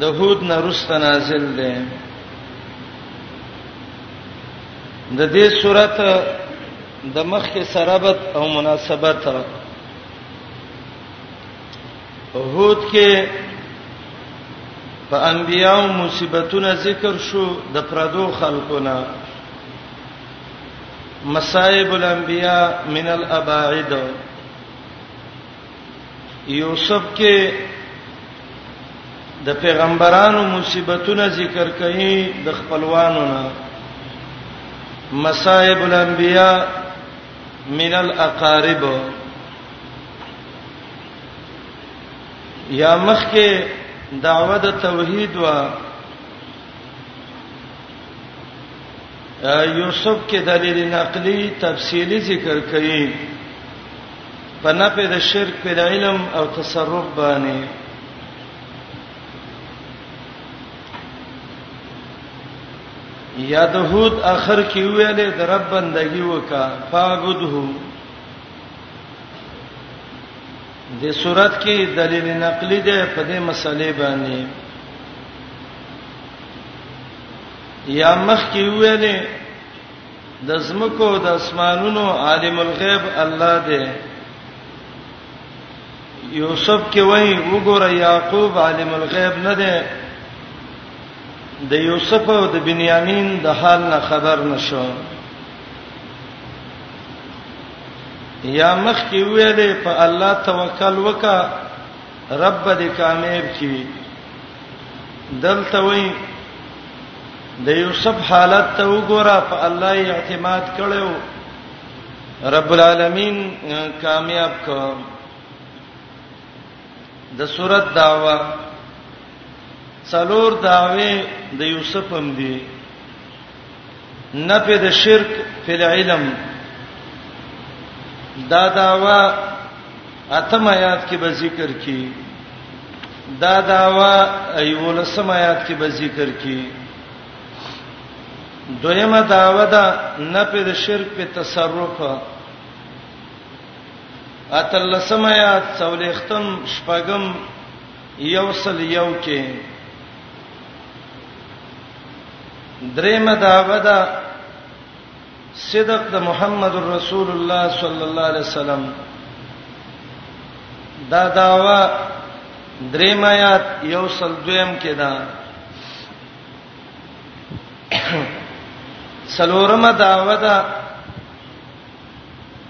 د هود نه رسته نازل ده د دې صورت د مخ کې سرابت او مناسبت هود کې په انبیاء او مصیبتونو ذکر شو د پردو خلقونه مصائب الانبیاء من الاباعد یوسف کې د پیغمبرانو مصیبتونه ذکر کړي د خپلوانو نه مصائب الانبیاء من الاقارب یا مخکې دعوه د توحید وا یوسف کې دلیل نقلی تفصیلی ذکر کړي په نفع د شرک په علم او تصرف باندې یادهود اخر کې ویلې د رب بندگی وکا فعبده د صورت کې دلیل نقلی ده په دې مسلې باندې یا مخ کې ویلې د زمکو د اسمانونو عالم الغیب الله دی یوسف کې وایي وګوره یعقوب عالم الغیب نه دی د یوسف او د بنیامین د حال نه خبر نشو یا مخ کې ویلې په الله توکل وکړه رب دې کامیاب کی دلته وای د یوسف حالت ته وګوره په الله یې اعتماد کړو رب العالمین کامیاب کو د صورت داوا څلور داوی د یوسف هم دی نفي د شرک فی العلم دا داوا اتم آیات کې به ذکر کی دا داوا ایولسم آیات کې به ذکر کی دویمه داوا ده نفي د شرک په تصرف اتلسم آیات څولېختم شپږم یوصل یو کې درېمه دعوه ده صدق د محمد رسول الله صلی الله علیه وسلم دا داوا دریم آیات یو سل دویم کې دا سلورمه داوا دا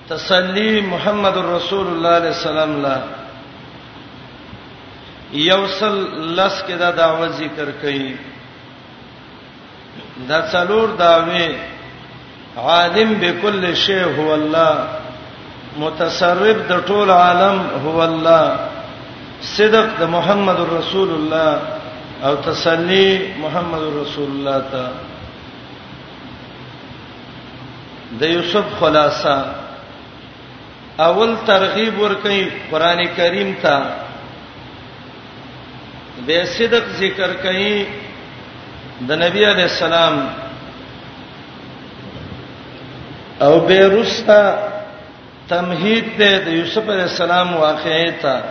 تسلی محمد رسول الله علیه السلام لا یوصل لس کې دا داوا ذکر کړي دا څلور داوی عالم بكل شی هو الله متصرف د ټول عالم هو الله صدق د محمد رسول الله او تسلی محمد رسول الله ته د یوسف خلاصہ اول ترغیب ورکې قران کریم ته به صدق ذکر کوي د نبی علی السلام او به رستا تمهید ته د یوسف علی السلام واقعې ته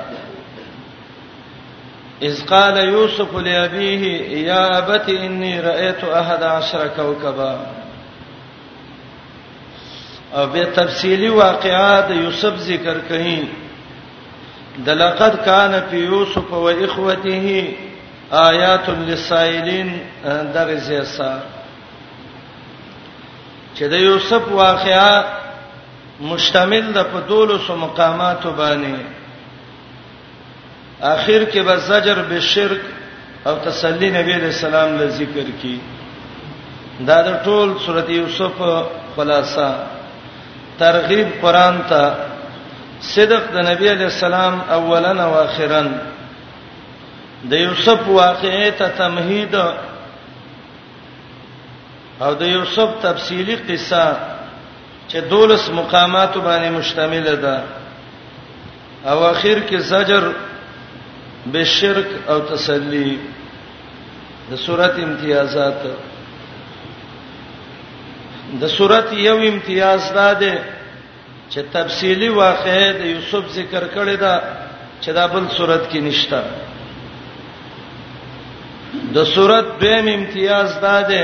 اذ قال یوسف لابیه یا ابت انی رأیت احد عشر کوكبا او به تفصیلی واقعات یوسف ذکر کړي د لقد کان فی یوسف و اخوته آیات للسائلین درزیسا چې د یوسف واقعا مشتمل د پدولو سو مقامات باندې اخر کې به زجر به شرک او تسلی نبی علیہ السلام له ذکر کی دا د ټول سورته یوسف خلاصہ ترغیب قران ته صدق د نبی علی السلام اولا او اخرا د یوسف واقعې ته تمهید او د یوسف تفصیلی قصه چې دولس مقامات باندې مشتمل ده او اخر کې زجر بشرک او تسلی د سورته امتیازات د سورته یو امتیاز دا ده چې تفصیلی واقعې د یوسف ذکر کړی دا چې دا بل سورته کې نشته د سورته دویم امتیاز دا ده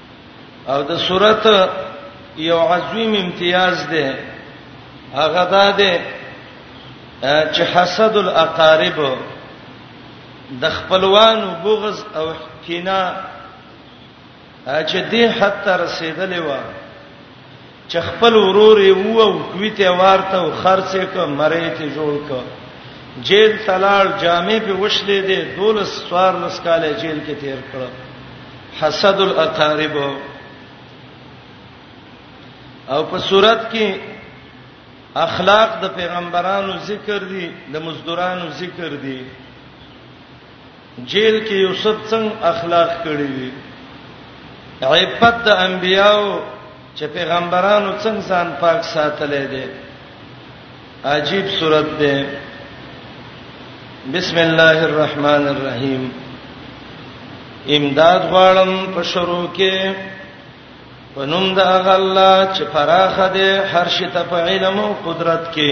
او د صورت یو عظیم امتیاز ده هغه دا ده چې حسد الاقارب د خپلوانو بغض او کینه چې دې حتی رسیدلې و چې خپل ورور یې وو او کوي ته ورته او خرڅه ک مری ته جوړ ک جیل تلال جامع په وشلې دي دولس سوار لس کاله جیل کې تیر کړ حسد الاقارب او په صورت کې اخلاق د پیغمبرانو ذکر دي د مزدورانو ذکر دي جیل کې یوسف څنګه اخلاق کړی وي عفت د انبیاو چې پیغمبرانو څنګه ځان پاک ساتلې دي عجیب صورت ده بسم الله الرحمن الرحیم امداد غواړم په شروع کې پنوم د هغه الله چې فراخ ده هر شي ته په علم او قدرت کې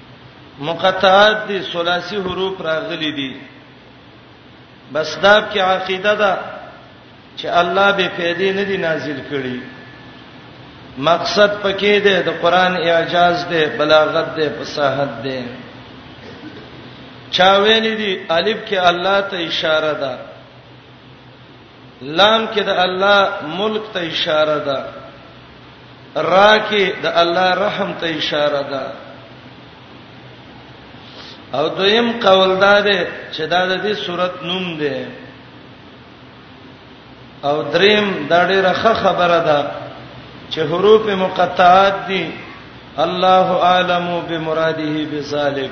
مقطعات دي ثلاثي حروف راغلي دي بس دا کې عقیده ده چې الله به پیدا نه دي نازل کړي مقصد پکې ده د قران اعجاز ده بلاغت ده فصاحت ده چا ویل دي الف کې الله ته اشاره ده لام کې د الله ملک ته اشاره ده را کې د الله رحم ته اشاره ده او دویم قول دا ده چې دا د دې صورت نوم ده او دریم دا ډیره ښه خبره ده چې حروف مقطعات دي الله اعلم بمراده بذلک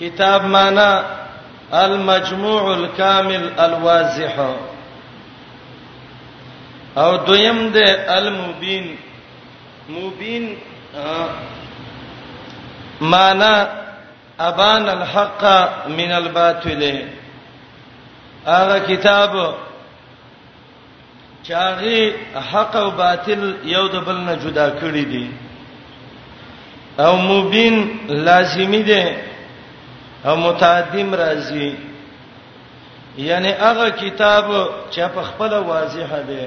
کتاب معنا المجموع الكامل الواضح او دویم د المبین مبین معنا ابان الحق من الباطل هغه کتاب چاغي حق او باطل یو د بل نه جدا کړی دي او مبین لازمی دي او متعدم راځي یعنی هغه کتاب چې په خپل واضح دی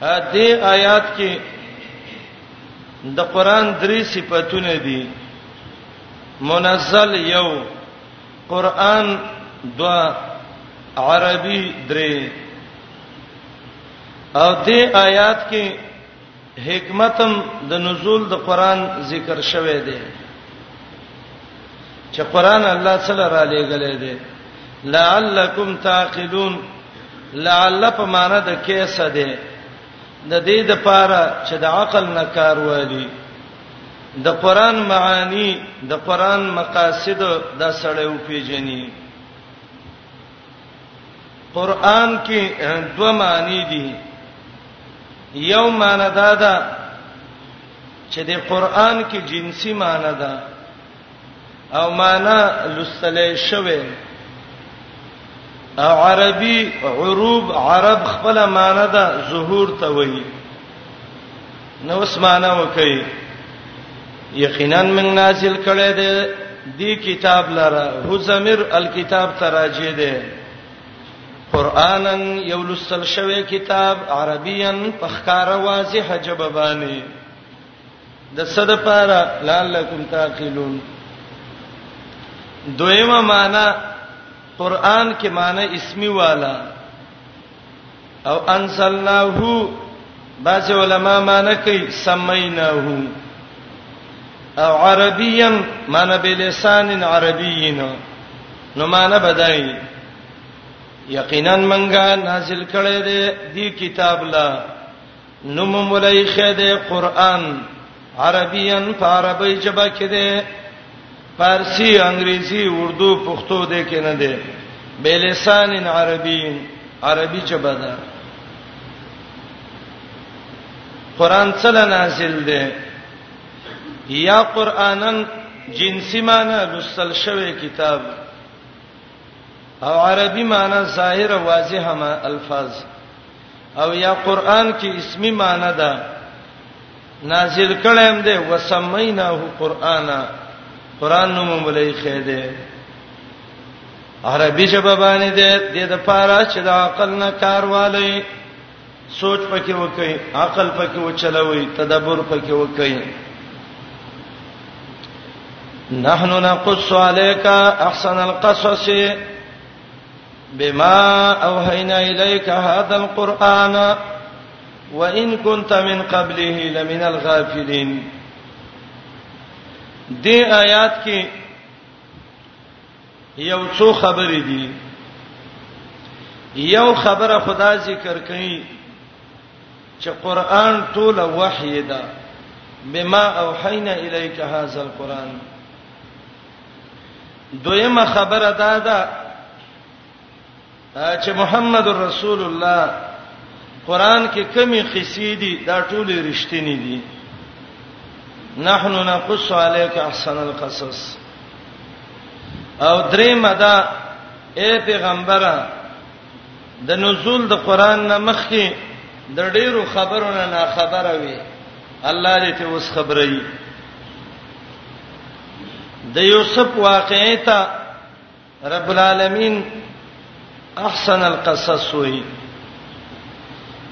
ا دې آیات کې د قران درې صفاتونه دي منزل یو قران دوا عربي درې او دې آیات کې حکمتم د نزول د قران ذکر شوه دی چې قران الله صلی الله علیه غلې دی لعلکم تعقلون لعل په معنا د کیسه دی د دې د پاره چې د عقل نه کار والی د قران معانی د قران مقاصد د سړیو پیژني قران کې دوه معنی دي یو معنی دا ده چې د قران کې جنسي معنی ده او معنی لستلې شوه او عربي عروب عرب خپل معنی ده ظهور ته وایي نو اسمانه وکي یقینا من نازل کړي دي دی کتاب لره هو زمير الكتاب تراجه دي قرانن یو لسل شوی کتاب عربین په ښکارا واضح جواب باندې د صد پاره لعلکم تعقلون دویمه معنا قران کې معنی اسمی والا او انزلناه بعض علما معنی کوي سمیناه او عربیا معنی به لسان عربی نه نو معنی بدای یقینا منګه نازل کړي دي کتاب لا نوم مولای خده قران عربین په عربی ژبه کې ده فارسی انګریزي اردو پښتو دې کې نه ده به لسان عربی عربی ژبه ده قران څله نازل ده یا قرانن جنسی معنی لسل شوی کتاب او عربی معنی ظاهر واضح ما الفاظ او یا قران کې اسمی معنی ده نازل کړم دې وسمیناه قرانا قران نوم مولای خېده عربي ژبه باندې دې د لپاره چې د عقل نه کار والی سوچ پکې وکي عقل پکې وچلوي تدبر پکې وکي نحنو نقص عليك احسن القصص بما اوحینا الیک هذا القرآن وان كنت من قبله لمن الغافلین دې آیات کې یو څو خبرې دي یو خبره خدا ذکر کړي چې قران ټول وحی ده بما اوحینا الیک هاذا القران دویمه خبره دا ده چې محمد رسول الله قران کې کمی قصې دي دا ټولې رښتینې دي نحنو نقص عليك احسن القصص او درې مدا اے پیغمبره د نزول د قران نه مخکې د ډیرو خبرو نه نه خبره وي الله دې ته اوس خبرې د یوسف واقعې ته رب العالمین احسن القصص وی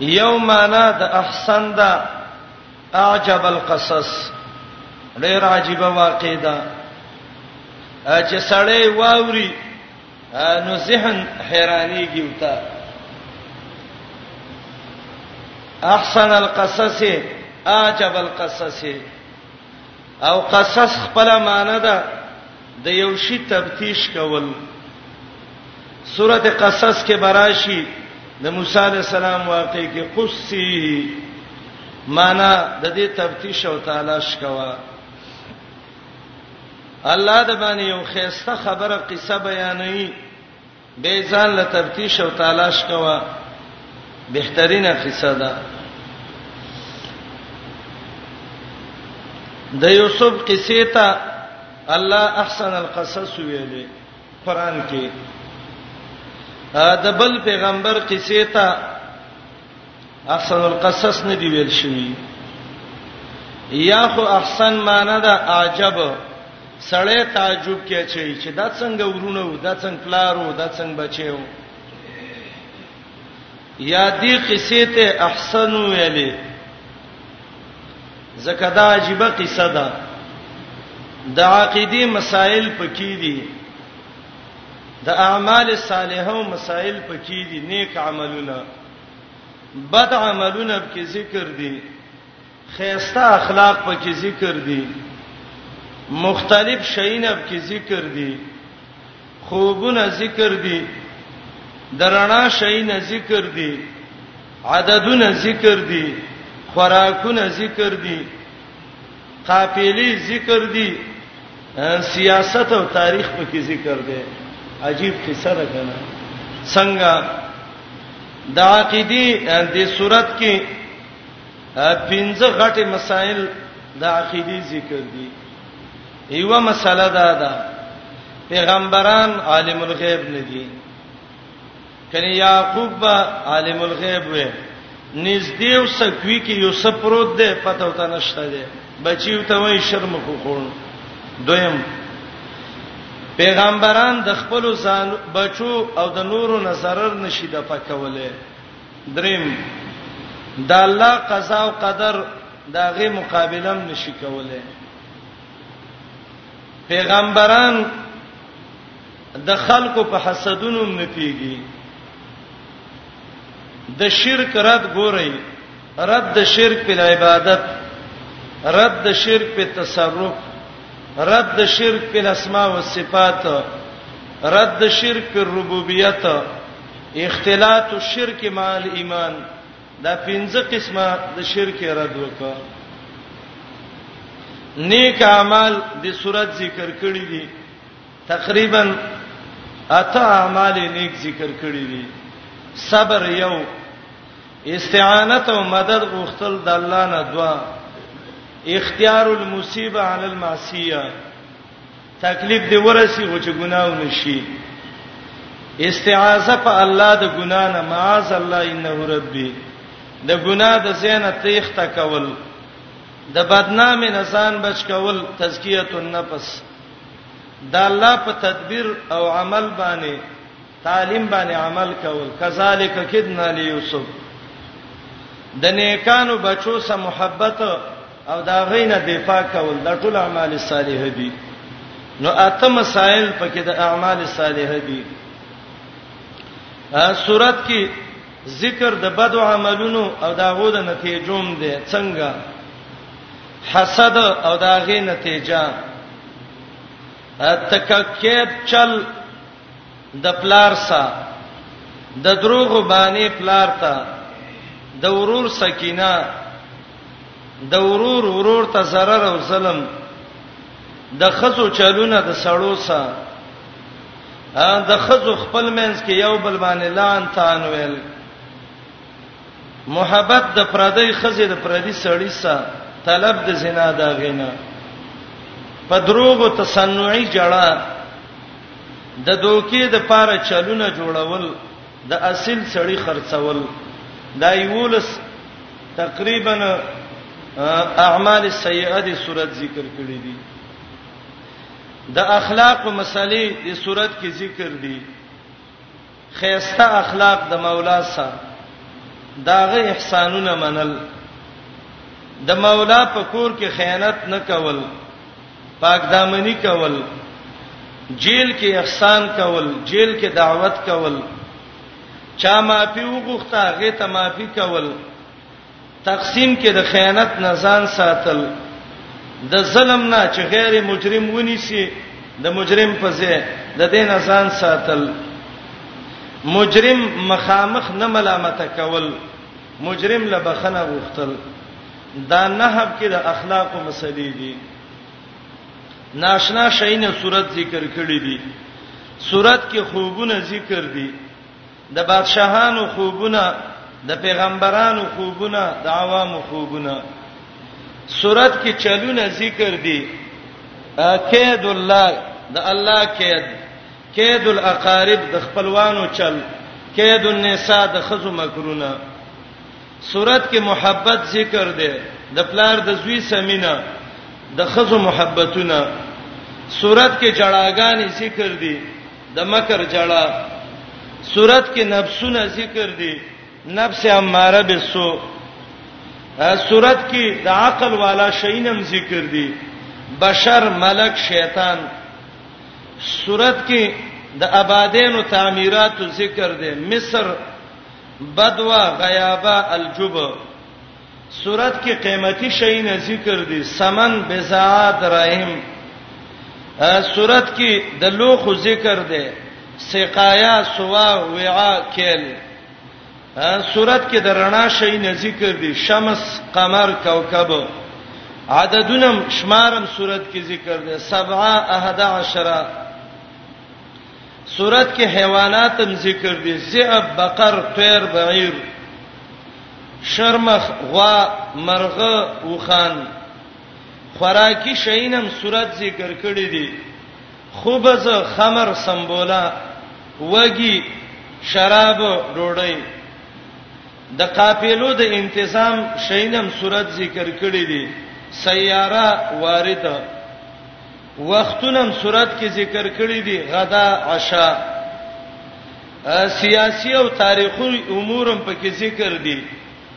یوم انا د احسن دا اعجب القصص ډیر عجیب واقع ده چې سړی واوري نو ذهن حیرانېږي وتا احسن القصص اعجب القصص او قصص خپل معنی ده د یو شی تفتیش کول سورته قصص کې براشي د موسی علی السلام واقع کې قصي معنی د دې تفتیش او تلاش کوا الله د باندې یو خيسته خبره قصه بیانوي به ځان له تفتیش او تلاش کوا بهترینه قصه ده د یوسف قصې ته الله احسن القصص ویلې قران کې د بل پیغمبر قصې ته احسن القصص نه دی ویل شوی یا خو احسن معنی دا عجب سړی تعجب کې چي چې دا څنګه ورونه و دا څنګه پلارو دا څنګه بچیو یا دې قصې ته احسن ویلې زکه دا عجیب قصه ده د عقيدي مسائل پکې دي د اعمال صالحه او مسائل پکې دي نیک عملونه بد عملونه پکې ذکر دي خیسته اخلاق پکې ذکر دي مختلف شینه پکې ذکر دي خوبونه ذکر دي درنا شینه ذکر دي عددونه ذکر دي خوراکونه ذکر دي قافلې ذکر دي سیاست او تاریخ په کې ذکر دي عجیب قصه ده کنه څنګه د عقیدی د صورت کې پنځه غټه مسائل د عقیدی ذکر دي یو مسله دا ده پیغمبران عالم الغیب نه دي کني یعقوب عالم الغیب وې نږدې او سکوي کې یوسف پروت دی پته وته نشته دی بچیو ته وای شرم خو خون دویم پیغمبران د خپل ځان بچو او د نورو نظرر نشي د پکوله دریم د الله قضا او قدر داغه مقابله نشي کوله پیغمبران د خلکو په حسدونو هم نه پیږي د شرک رد ګورئ رد د شرک په عبادت رد د شرک په تصرف رد د شرک په اسماء او صفات رد د شرک په ربوبیت اختلاط الشرک مع الايمان دا پنځه قسمه د شرک رد وکړه نیک اعمال د صورت ذکر کړی دي تقریبا اته اعمال نیک ذکر کړی دي صبر یو استعانت او مدد غوښتل د الله نه دوا اختیار المصیبه علی المعصیه تکلیف دی ورسی او چې ګناو نشي استعاذہ په الله د ګنا نه معاذ الله انه ربي د ګنا د زینه تیخته کول د بدنامي نسان بچ کول تزکیه النفس د الله په تدبیر او عمل باندې تعلیم باندې عمل کول کذالک کدنا لیوسف د نیکانو بچو سره محبت او دا غینه دفاع کول د ټول اعمال صالحه دي نو اته مسائل پکې د اعمال صالحه دي ا صورت کې ذکر د بد عملونو او دا غو د نتیجوم دي څنګه حسد او دا غي نتیجه تککید چل د پلار سا د دروغ باندې پلار ته د ورور سکینه د ورور ورور ته zarar او ظلم د خزو چلونه د سړو سا د خزو خپل منځ کې یو بل باندې لان تان ویل محبت د پردی خزه د پردی سړی سره طلب د زنا دا غینا په دروغو تصنعي جړه د دوکې د پاره چلونه جوړول د اصل سړی خرڅول دا یولس تقریبا اعمال سیئه د صورت ذکر کړی دي د اخلاق مسلې د صورت کې ذکر دي خیسته اخلاق د مولا سره داغه احسانونه منل د مولا په کور کې خیانت نه کول پاک دامنی کول جیل کې احسان کول جیل کې دعوت کول چا معافي وغوښته هغه ته معافي کول تقسیم کې د خیانت نه ځان ساتل د ظلم نه چې غیر مجرم ونی سي د مجرم په ځای د دې نه ځان ساتل مجرم مخامخ نه ملامت کول مجرم له بخنه غوښتل دا نهب کې د اخلاقو مسلې دي ناشنا شینه صورت ذکر کړې دي صورت کې خوبونه ذکر دي د بادشاهانو خوبونه، د پیغمبرانو خوبونه، د عوامو خوبونه. سورت کې چلونه ذکر دي. کید الله د الله کید، کید الاقارب د خپلوانو چل، کید النساء د خزو مکرونه. سورت کې محبت ذکر دی، د پلار د زوی سمینه، د خزو محبتونه. سورت کې جړاګانې ذکر دي، د مکر جړه صورت کې نفسونه ذکر دي نفس اماره بالسو صورت کې د عقل والا شینم ذکر دي بشر ملک شیطان صورت کې د آبادینو تعمیرات ذکر دي مصر بدوا غیابا الجب صورت کې قیمتي شی نه ذکر دي سمن بزاع دراهم صورت کې د لوخو ذکر دي سقایا سوا وعا کل صورت کې د رڼا شی نه ذکر دي شمس قمر کوكب عددونم شمارم صورت کې ذکر دي 17 11 سورت کې حیوانات هم ذکر دي ذئب بقر طير بعير شرمخ غوا مرغه وخان خوراکي شینم سورت ذکر کړی دي خبز خمر سمبولا وږي شراب ډوډۍ د قافلو د انتظام شینم سورت ذکر کړی دي سیاره وارده وختونم صورت کې ذکر کړی دی غدا عشاء سیاسی او تاریخي امورم په کې ذکر دي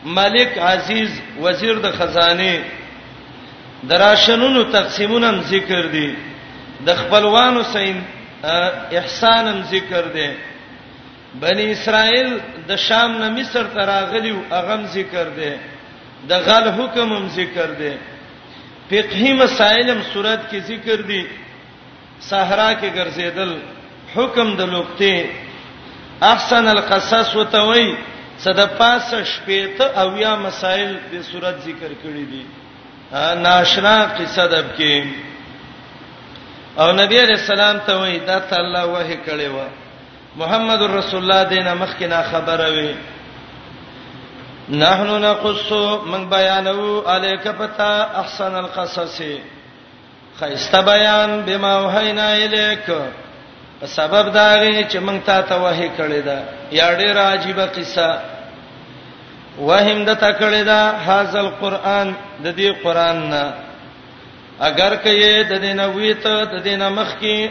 ملک عزیز وزیر د خزانه دراشنونو تقسیمونم ذکر دي د خپلوانو سین احسانم ذکر دي بنی اسرائیل د شام نه مصر ته راغلیو اغم ذکر دي د غل حکمم ذکر دي فقهي مسائل هم سورات کې ذکر دي صحرا کې ګرځیدل حکم د لوکته احسن القصص وتوي صد پاس شپېته او یا مسائل د صورت ذکر کړی دي ناشنا قصه دب کې او نبی رسول الله ته وی دا ته الله وه کړي و محمد رسول الله دینه مخکې نه خبره وي نحنو نقص من بیانو الیک پتا احسن القصص خیسته بیان بما وحینا الیک په سبب دا غي چې مونږ ته ته وحی کړی دا یا ډېر عجیب قصه وهم د تا کړی دا حاصل قران د دې قران نه اگر کئ د دینه ویته د دینه مخ کې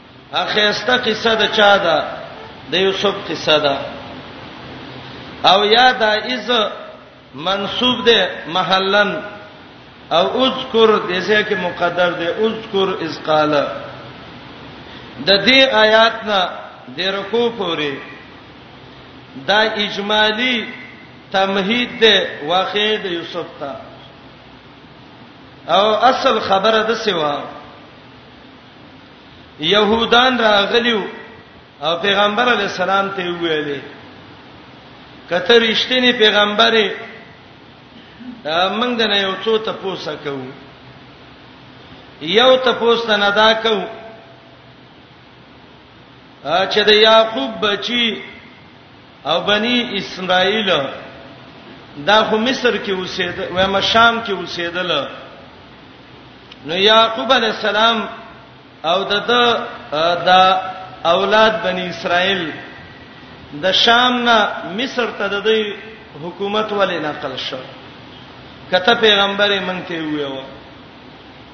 اخیسته قصه د چا ده د یوسف قصه ده او یا دا از منسوب ده محلن او اذکر دسه کې مقدر ده اذکر اذ قال د دې آیات نه د رکو پورې دا اجمالی تمهید ده واقع د یوسف ته او اصل خبره ده سیوا يهودان راغلیو او پیغمبر علی السلام ته ویلې کته رښتینی پیغمبري موږ د نه یو څو ته پوسه کوو یو ته پوسه نه دا کوو چې د یعقوب بچی او بنی اسرائیل دا خو مصر کې اوسېد و ما شام کې اوسېدل نو یعقوب علی السلام او د د اولاد بنی اسرائیل د شام نه مصر ته د حکومت ولې نقل شو کته پیغمبر مونږ ته ویو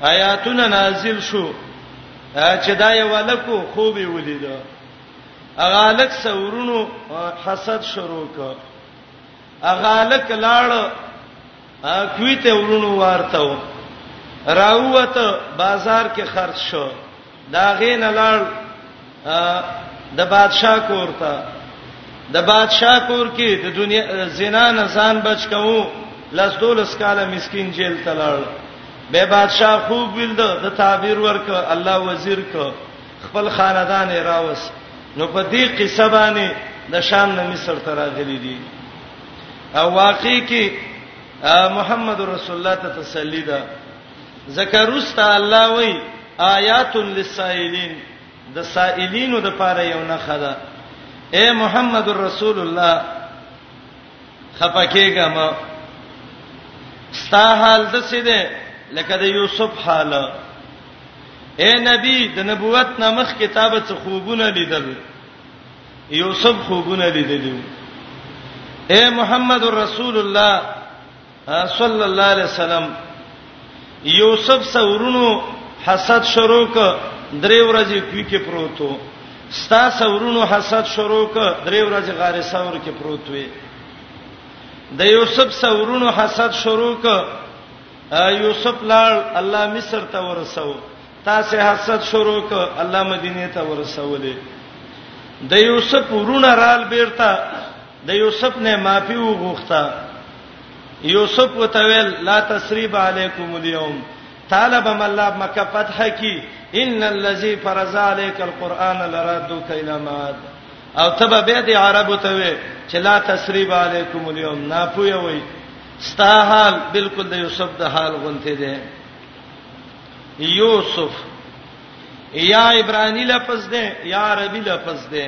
آیاتونه نازل شو چې دا یو لکو خوب ولیدو هغه الک سورونو حسد شروع ک هغه الک لاړ کوي ته ورونو ورته راووت بازار کې خرڅ شو دا غین لاړ د بادشاه کور ته د بادشاه کور کې د دنیا زنا نه ځان بچ کوو لس دولس کاله مسكين جیل تلل به بادشاه خوب ویل د تعبیر ورک الله وزیر ک خپل خاندان یې راوس نو په دې قصه باندې د شام نه مصر ته راغلي دي او واقع کې محمد رسول الله ته تسلی ده ذکر است الله وی آیات للسائلین د سائلینو د پاره یو نه خدا اے محمد رسول الله خپکیګه ما ستا حال د څه دی لکه د یوسف حال اے نبی د نبوت نامخ کتابه څخه خوبونه لیدل یوسف خوبونه لیدل اے محمد رسول الله صلی الله علیه وسلم یوسف سورونو حسد شروع ک درې ورځې کوي کې پروتو ستا سورونو حسد شروع ک درې ورځې غار سور کې پروت وي د یوسف سورونو حسد شروع ک یوسف لال الله مصر ته ورسو تاسو حسد شروع ک الله مدینه ته ورسولې د یوسف ورونه رال بیرته د یوسف نه معافي وغوښته یوسف وتویل لا تسریب علیکم اليوم طالب ملاب مکه فتح کی ان الذی فرض علیک القرآن لرادک الی ماد او تبه به د عربو ته وی چې لا تسریب علیکم اليوم نا پوی وی ستا حال بالکل د یوسف د حال غونته دی یوسف یا عبرانی لفظ دی یا عربی لفظ دی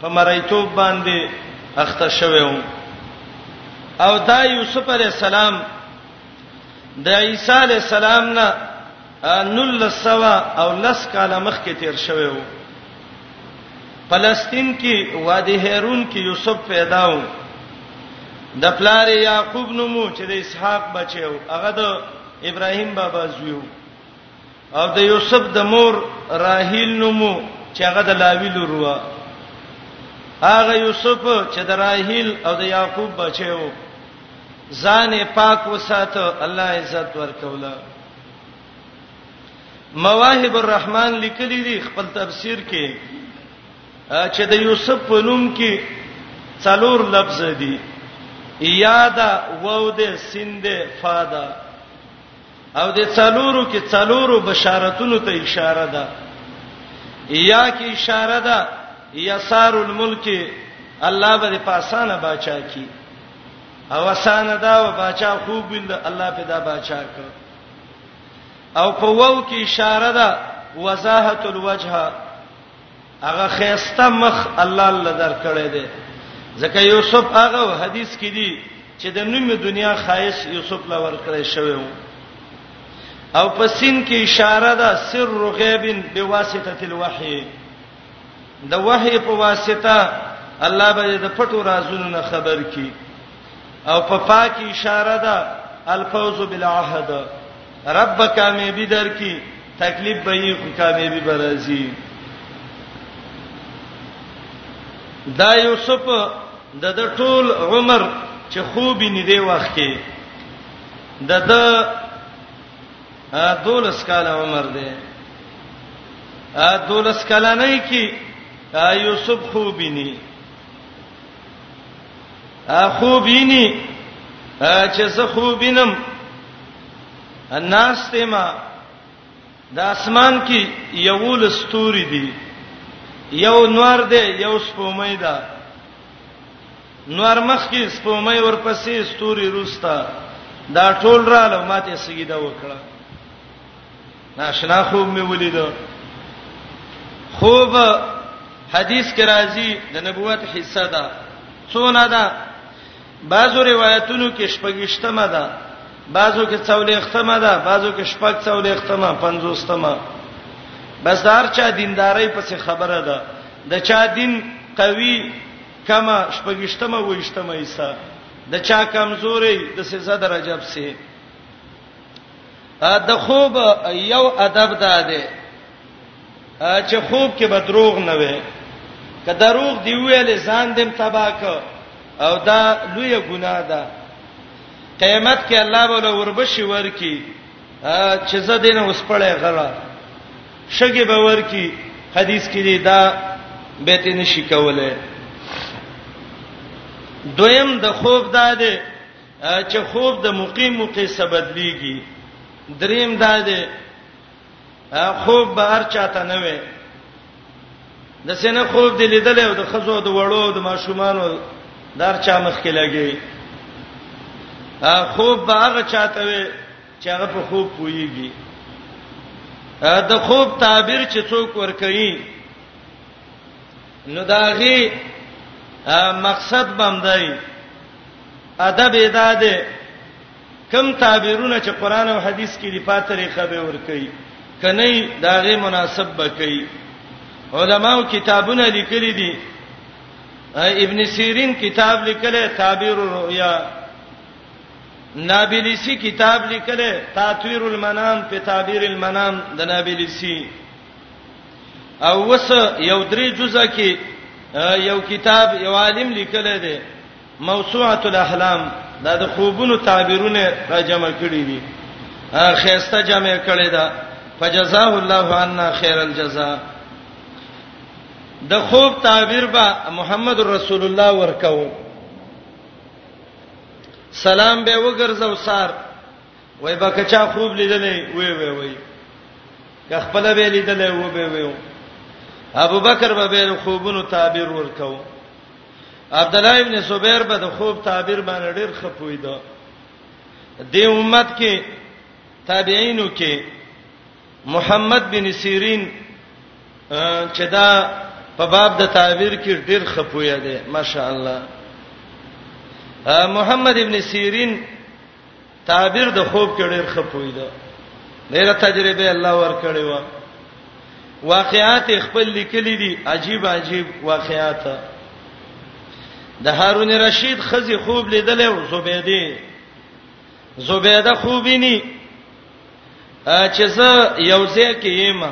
په مریتوب باندې اخته شوی وو او دا یوسف علی السلام د عیسی علی السلام نه نل سوا او لس کاله مخکې تیر شوی وو فلسطین کې وادي هارون کې یوسف پیدا و د پلار یعقوب نومو چې د اسحاق بچو هغه د ابراهیم بابا زویو او د یوسف د مور راهیل نومو چې هغه د لاوی لوروا هغه یوسف چې د راهیل او د یعقوب بچیو ځان پاک وساته الله عزت ورکوله مواهب الرحمن لیکلی دی خپل تفسیر کې چې د یوسف په نوم کې څلور لفظ دي یادا وو د سند فاده او د څلورو کې څلورو بشارتونو ته اشاره ده یا کې اشاره ده یسار الملک الله به په اسانه بچا کی او اسانه دا و بچا خوب ول الله په دا بچا ک او په وو کې اشاره ده وضاحت الوجه هغه خيسته مخ الله الله درکړې ده ځکه یوسف هغه حدیث کې دي چې د نیمه دنیا خایس یوسف لا ورکړې شوی وو او په سین کې اشاره ده سر غیب بواسطه الوحی د وحی په واسطه الله به د پټو رازونو خبر کی او په پاکي اشاره ده الفوز بالعهد رب کامیابی درکې تکلیف به یې خو کامیابی به راځي دا یوسف د د ټول عمر چې خوب نه دی وخت کې د د دولس کال عمر دی ا دولس کال نه کې یوسف خوب نه اخو بینی چې زه خو بینم الناس تما د اسمان کې یو لستوري دي یو نور دی یو سپومې ده نور مخ کې سپومې ورپسې ستوري روستا دا ټول رااله ماته سجده وکړه ناشنا خوب مې ولید خوب حدیث کې راځي د نبوت حصہ ده څونه ده بعضو روایتونو کې شپږشتمه ده بعضو کې څولېختمه ده بعضو کې شپږ څولېختمه پنځوستمه بس دار چا دینداري پس خبره ده د چا دین قوي کما شپږشتمه وښتمه ایسا د چا کمزوري د سزا درجه بسه د خوب یو ادب دا دی چې خوب کې به دروغ نه وي که دروغ دی ویلې ځان دیم تباک او دا لوی ګناه ده قیامت کې الله بوله وربشي ورکی چې زه دین اوس پړې غلا شګي به ورکی حدیث کې دی دا به ته نشي کوله دویم د خوب دا دی چې خوب د مقیم موقع سبدلېږي دریم دا دی خوب به هر چاته نه وي د سینې خوب دی لیدل او د خزو د وړو د ماشومانو دار چا مخ کې لګي خوب به هغه چاته وي چې هغه په خوب پويږي د خوب تعبیر چې څوک ور کوي نو داغي مقصد باندې ادب ادا ده کم تعبیرونه چې قران او حدیث کې دی په طریقه به ور کوي کني داغه مناسب به کوي علماو کتابونه لیکلي دي ابن سیرین کتاب لیکلی تعبیر الرؤیا نابلسی کتاب لیکلی تاتویر المنام په تعبیر المنام د نابلسی او وس یو درې جزء کې یو کتاب یو عالم لیکل دی موسوعه الاحلام دا د خوبونو تعبیرونه را جمع کړی دي خيسته جمع کړی دا فجزاه الله عنا خير الجزاء د خوب تعبیر با محمد رسول الله ورکاو سلام به وګرځاو سار وای به کچا خوب لیدلې وی وی وی که خپل به لیدلې و به وی ابو بکر به به خوبونو تعبیر ورکاو عبد الله ابن زبیر به د خوب تعبیر باندې ډیر خپوی دا د امت کې تابعینو کې محمد بن سیرین چې دا په باب د تعبیر کې ډیر خپوی دی ماشاءالله محمد ابن سیرین تعبیر د خوب کې ډېر خپوي ده ډېر تجربه الله ورکړي و واقعات خپل لیکلي دي عجیب عجیب واقعات د هارون رشید خزي خوب لیدل او زبیده زبیده خوبینی چې زه یو ځای کې یم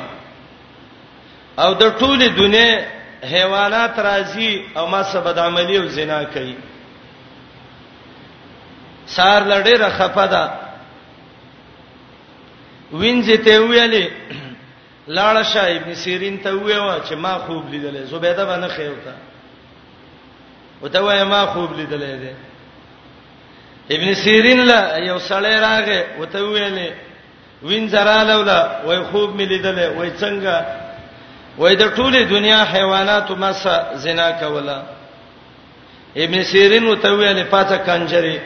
او د ټوله دنیا حیوانات راځي او ما سبد عملی او زنا کوي سار لړې خپه ده وینځي ته ویلې لاړه شاه ابن سیرین ته ویوا چې ما خوب لیدلې زبیده باندې خیوتا وته وای ما خوب لیدلې ده ابن سیرین لا یو سړی راغې وته ویلې وینځراله ولا وای خوب مې لیدلې وای څنګه وای د ټوله دنیا حیوانات ما سره زنا کوله ابن سیرین وتویل پاته کنجری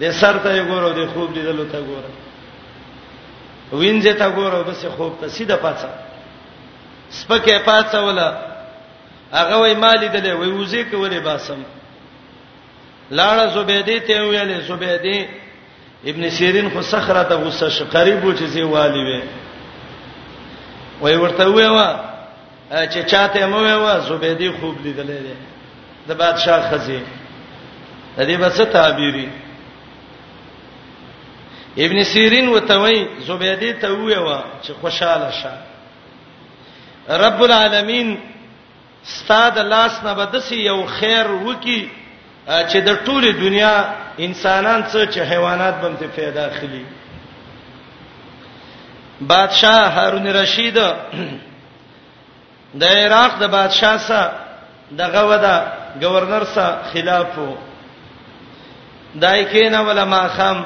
د سر ته ګورو د خوب لیدلو ته ګورو وینځه ته ګورو بس خوب ته سیده پاته سپکه پاته ولا هغه وای مالی دلې وای وزې کولې باسم لاړه زبیدی ته ویلې زبیدی ابن سیرین خو صخره ته غوسه شو قریب و چې زی والی وي وای ورته وای وا چې چاته مو ویوا زبیدی خوب لیدلې ده د بادشاہ خزي د دې بس تعبیری ابن سیرین وتوی زبیدی ته ویوا چې خوشاله شه رب العالمین ستاد لاس نه بدسي یو خیر وکي چې د ټوله دنیا انسانان څه چې حیوانات بم ته پیدا خلی بادشاہ هارون رشید د عراق د بادشاہ سره دغه ودا گورنر سره خلاف وو دای کینه ولا ما خام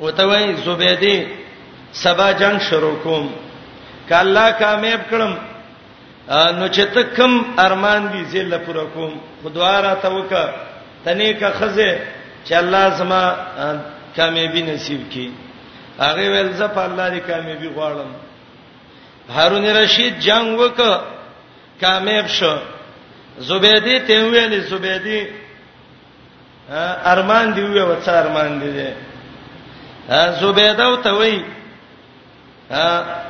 وتوی زبیدی سبا جنگ شروع کوم کله کامیاب کړم نو چې تکم ارمان دي زله پورا کوم خدوارا ته وک تنه کا خزه چې الله زما کامیابی نصیب کړي هغه ول زپ الله دې کامیابی غواړم هارون رشید جنگ وک کامیاب شو زبیدی ته ویل زبیدی ارمان دی وی و څه ارمان دی دی زبیده او ته وی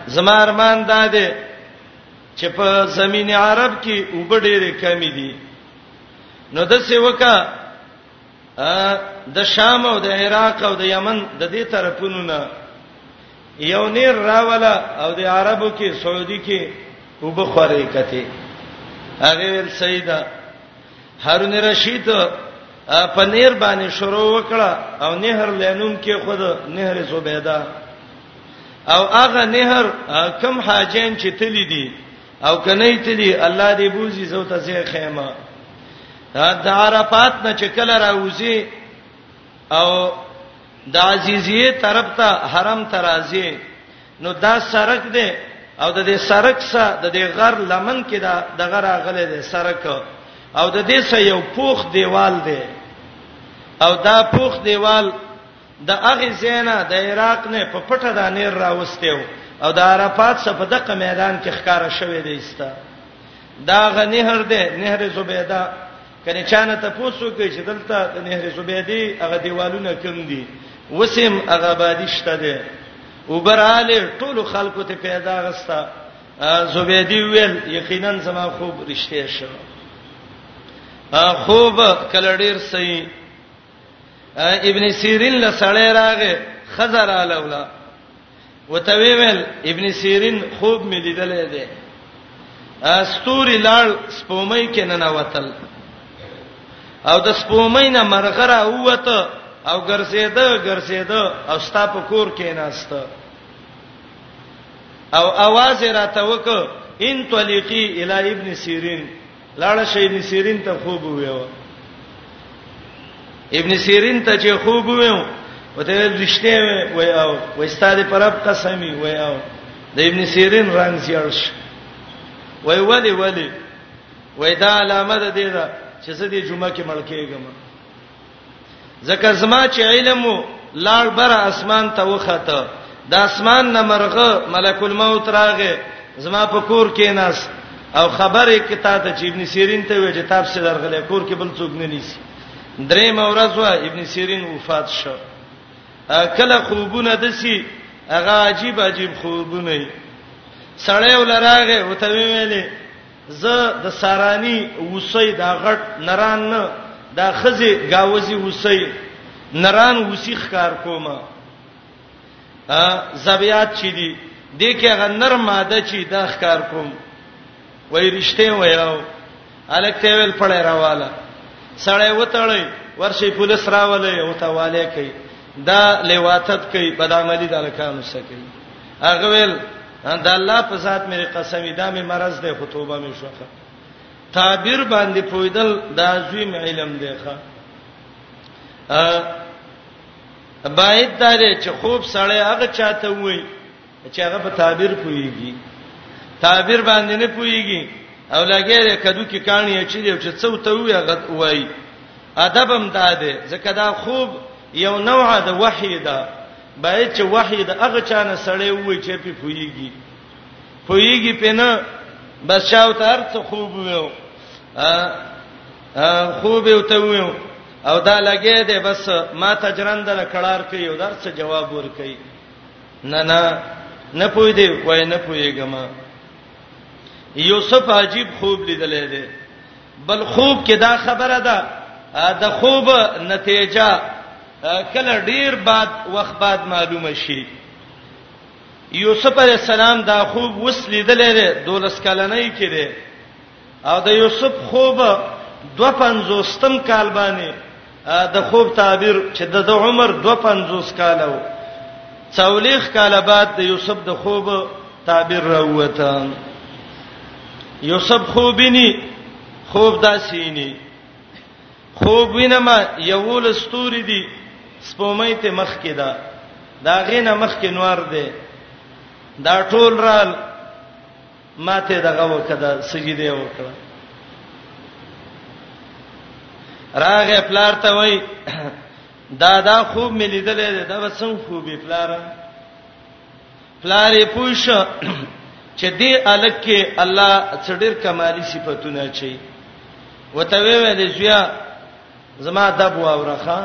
زما ارمان دا دی چې په زمین عرب کې وب ډېرې کمی دي نو د څه وکا د شام او د عراق او د یمن د دې طرفونو نه یو نیر راولا او د عربو کې سعودي کې وبخورې کته هغه ول سیدا هارون رشید په نیر باندې شروع وکړه او نهر لینوم کې خود نهر زبیدا او هغه نهر کم حاجین چې تللی دي او کنه تللی الله دې بوزي زو ته زه خیمه دا عرفات نه چې کله راوځي او د عزیزیه طرف ته حرم ترازی نو دا سرک دی او د دې سرک سره د دې غر لمن کې دا د غر اغله دی سرک او د دې سره یو پوخ دیوال دی او دا پوخ دیوال د هغه زینا د عراق نه په پټه د نیر راوستیو او د عرفات څخه په دغه میدان کې ښکارا شوې دی ایسته دا غنهر دی نهر زبیده کنه چانه تاسو کې چې دلته د نهر زبیدی هغه دیوالونه کم دي وسیم هغه آبادی شته ده وبراله ټول خلکو ته پیدا غستا زبیدی ویل یقینا زما خوب رښتیا شو خوب کله ډیر صحیح ابن سیرین لسړی راغه خزر علاوه وته ویل ابن سیرین خوب مې لیدلې ده استوري لاړ سپومې کې نه نوتل او د سپومې نه مرغره وته او ګرځېده ګرځېده او ستا په کور کې ناست او आवाज راته وک ان طلیقی الی ابن سیرین لاړه شي ابن سیرین ته خوب ویو ابن سیرین ته چې خوب ویو وته رښتیا وی او وستاده پرب قسمی وی او د ابن سیرین رنگ سیارش وی ولی ولی وی دا علامه ده دی چې زه د جمعه کې ملکېږم ځکه زما چې علم لاړ بر اسمان ته وخته د اسمان نه مرغه ملک الموت راغې زما په کور کې ناس او خبره کې تا ته چې ابن سیرین ته وی کتاب سره درغله کور کې بل څوک نه نیسی درې مورز وا ابن سیرین وفات شو کله خوبونه دسی هغه عجیب عجیب خوبونه سړی ولراغه وته ویلې زه د سارانی وسی دا غټ نران نه دا خزه گاوزی وسی نران وسی خکار کومه ا زبیات چي دي د کې غ نر ماده چي دا خکار کوم وای رښتې وایاو الکته ویل پړې راواله سړې وتړې ورشي پولیس راولې او ته والے کوي دا لیواتت کوي بدعملی د الکانو سکي هغه ویل د الله په ذات مې قسم دا مې مرز ده خو توبه مې شوخه تعبیر باندې پویدل د عظیم علم دی ښا باید دا لري چې خوب سړی هغه چاته وای چې هغه په تعبیر پویږي تعبیر باندې نه پویږي او لګیره کدو کې کانی چې دی چې څو ته وای هغه وای ادب هم دا دی ځکه دا خوب یو نوعه د وحی ده باید چې وحی د هغه چانه سړی وای چې په پویږي پویږي په نه بس شاو تر څه خوب ویو ا خوب یو ته ویو او دا لګې دې بس ما ته جرند له کلار کې یو درس جواب ور کوي نه نه نه پوی دی وای نه پویګم یوسف عجیب خوب لیدلې دی بل خوب کې دا خبره ده د خوب نتیجه کله ډیر بعد وخت بعد معلومه شي یوسف علی السلام دا خوب وسلیدل لري دولس کلنۍ کې دی او د یوسف خوب 250م کال باندې د خوب تعبیر چې د عمر 250 کال وو څولېخ کال بعد د یوسف د خوب تعبیر راوته یوسف خوبینی خوب داسینی خوب وینم یو لستوري دي سپومې ته مخ کې دا دا غینه مخ کې نور دی دا ټول رال ماته دغه وکړه سجده وکړه راغه پلار ته وای دا دا خوب مې لیدلې دا وسنګ خوبې پلار پلار یې پوښ چې دې الک کې الله څډیر کمالي صفاتونه چي وته وی وی دې زویا زما دب واورخه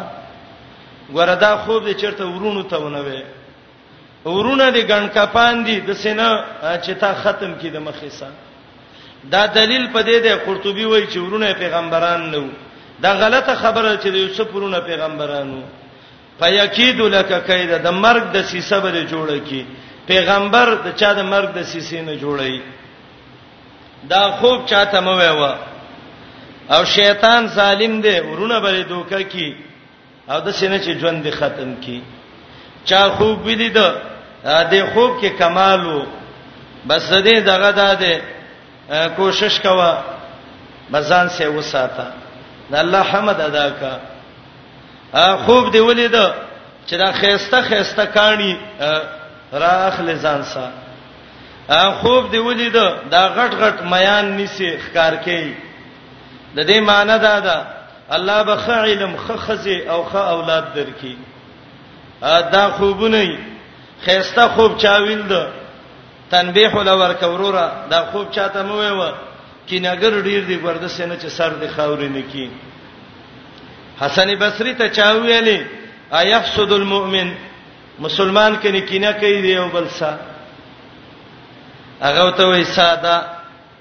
ګوردا خوب دې چرته ورونو ته ونوي ورونه دې ګڼ کپان دي د سینه چې تا ختم کړي د مخې سره دا دلیل په دې دی قرطبي وایي چې ورونه پیغمبران نه وو دا غلطه خبره چې یوسف ورونه پیغمبرانو فیکید لک کیدا د مرګ د سیسه بل جوړه کی پیغمبر د چا د مرګ د سیسې نه جوړی دا خوب چاته مو ویوا او شیطان ظالم دی ورونه بل دوکه کی او د سینې چې ژوند ختم کی چا خوب ویلی دا د خوب کې کمال وو بس دې دغه داده کوشش کوا بزان سه وساته د الله حمد ادا کا خوب دی ولید چې دا خيسته خيسته کانی راخل ځان سره خوب دی ولید دا غټ غټ میان نسی خکار کوي د دې معنی دا ده الله به خ علم خ خزي او خ اولاد درکې دا خوبونه خيسته خوب چاویل ده تنبیح لور کوروره دا خوب چاته مو ویو کینګر ډیر دی ګرد سینه چې سر دی خاورې نه کی حسن بصری ته چا ویلې ايحسد المؤمن مسلمان کې نکینه کوي دی او بل سا هغه ته وې ساده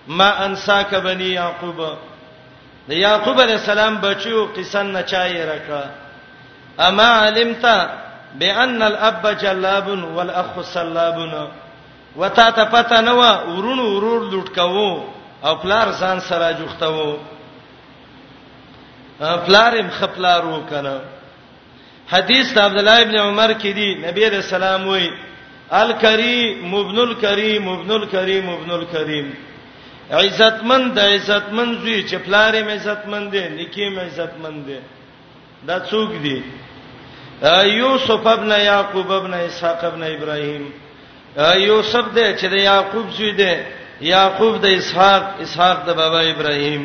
ما انساک بني يعقوب د یعقوب علی السلام بچو قصه نه چای راکړه اما علمت بان الاب جلاب والاخ سلاب وتا ته پته نه و ورونو ورور لوټ کاوو او پلار ځان سره جوختاوو پلارم خپلارو کنه حدیث د عبد الله ابن عمر کې دی نبی علیہ السلام وی الکریم ابن الکریم ابن الکریم ابن الکریم عزتمن د عزتمن زوی چې پلارې مې عزتمن دی نکي مې عزتمن دی دا څوک دی یوسف ابن یعقوب ابن اسحاق ابن ابراهیم یوسف دی چې د یعقوب زوی دی یعقوب د اسحاق اسحاق د بابا ابراهیم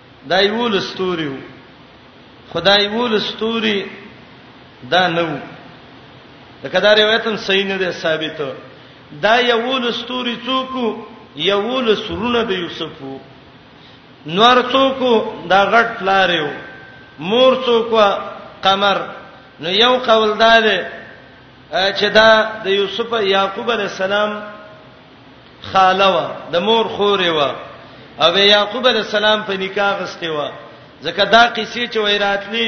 دا یو لستوري وو خدای وو لستوري دا نو دا کدا روایت هم صحیح نه ده ثابت دا یو لستوري څوک یو لسرونه د یوسف وو نور څوک دا غټ لاریو مور څوک قمر نو یو قول دا ده چې دا د یوسف یعقوب علی السلام خاله وا د مور خورې وا او یعقوب علی السلام په نکاح غسته وا ځکه دا قصې چې وای راتلی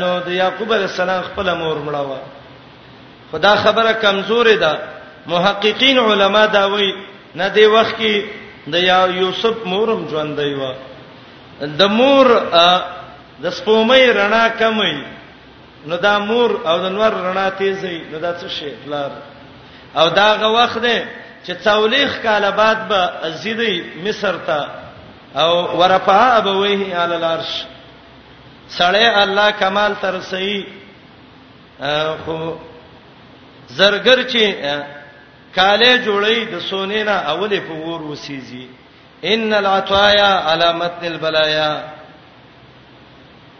نو د یعقوب علی السلام خپل مور مړه وا خدا خبره کمزورې ده محققین علما دا وایي نه دی وخت کې د یا یوسف مورم ژوندای و د مور د سپومې رڼا کمې نو دا مور او د نور رڼا تیزي نو دا څه شي پلار او دا غ وخت دی چې څولېخ کاله بعد به ازیدي مصر ته او ورفع ابويه علی العرش سړی الله کمال تر سي خو زرګر چې کاله جوړي د سونې نه اولې په ور وسیږي ان العطايا علامت البلايا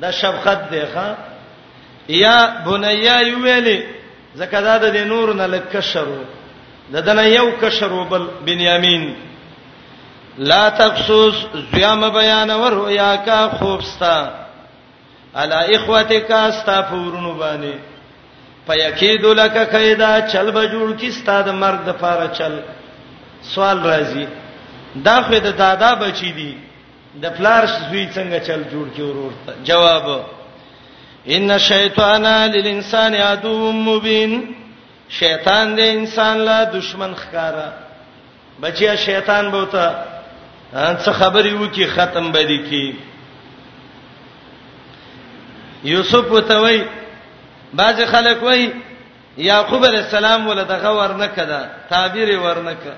دا شفقت دی ښا یا بنیا یویلی زکه دا د نور نه لکشرو د دنه یو کشرو بل بنیامین لا تخصص زیام بیان و رؤیا کا خوبستا الا اخوتک استا فورونو باندې پيکید لک کیدا چل به جوړ کی استاد مرګ د پاره چل سوال راځي دا خو د دادا بچی دی د پلار سوی څنګه چل جوړ کې ورور ته جواب ان الشیطان للانسان عدو مبین شیطان د انسان لا دشمن ښکارا بچیا شیطان بوته څه خبرې وکي ختم بدی کی یوسف وتوي باز خلک وای یعقوب علی السلام ولدغه ورنکدا تعبیر ورنکدا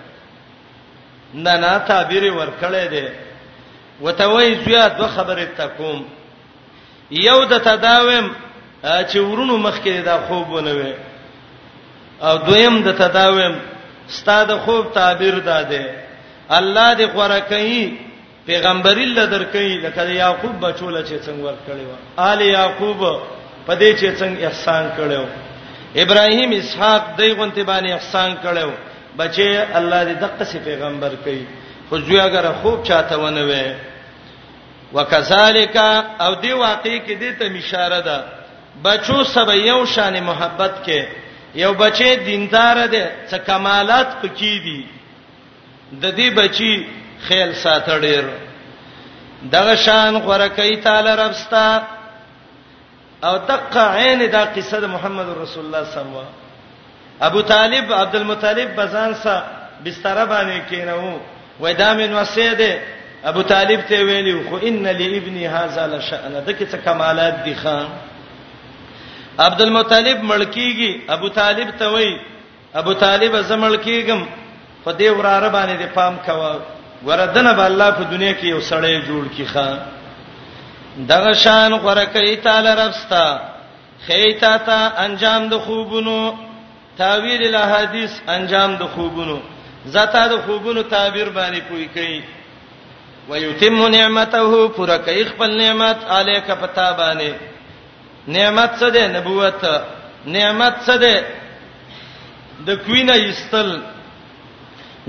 نه نه تعبیر ورکړی دی وته وای زویا دوه خبرې تکوم یو د تداوم چې ورونو مخ کې دا خوب ونوي او دویم د تداوم ستاد خوب تعبیر داده الله دې غوړه کوي پیغمبري لدر کوي لکه د یعقوب بچو له چې څنګه ور کړی و آل یعقوب په دې چې څنګه احسان کړو ابراهیم اسحاق دای غونته باندې احسان کړو بچي الله دې دغه سي پیغمبر کوي خو ځوی اگر خوب چاته ونه وي وکذالک او دی واقع کې دې ته اشاره ده بچو سبا یو شان محبت کې یو بچي دیندار ده څه کمالات پکې دي د دې بچي خیال ساته ډیر دغه شان غره کوي تعالی ربستا او دقه عین دا قصه د محمد رسول الله صلی الله علیه وسلم ابو طالب عبد المطلب بزان سره بستر باندې کینو وای دا مې نو سیده ابو طالب ته ویلی خو ان لابنی هاذا لشأن دکې څه کمالات دي خان عبد المطلب ملکیږي ابو طالب ته وای ابو طالب زمل کېګم په دې وراره باندې د پام کوا وردنه به الله په دنیا کې یو سړی جوړ کی ښا دغه شان غره کوي تعالی ربستا خیتا تا انجام د خوبونو تعویل الاحاديث انجام د خوبونو زتا د خوبونو تعبیر باندې پوي کوي ويتم نعمته پورا کوي خپل نعمت عليك پتا باندې نعمت څه دی نبوت نعمت څه دی د کوینه ایستل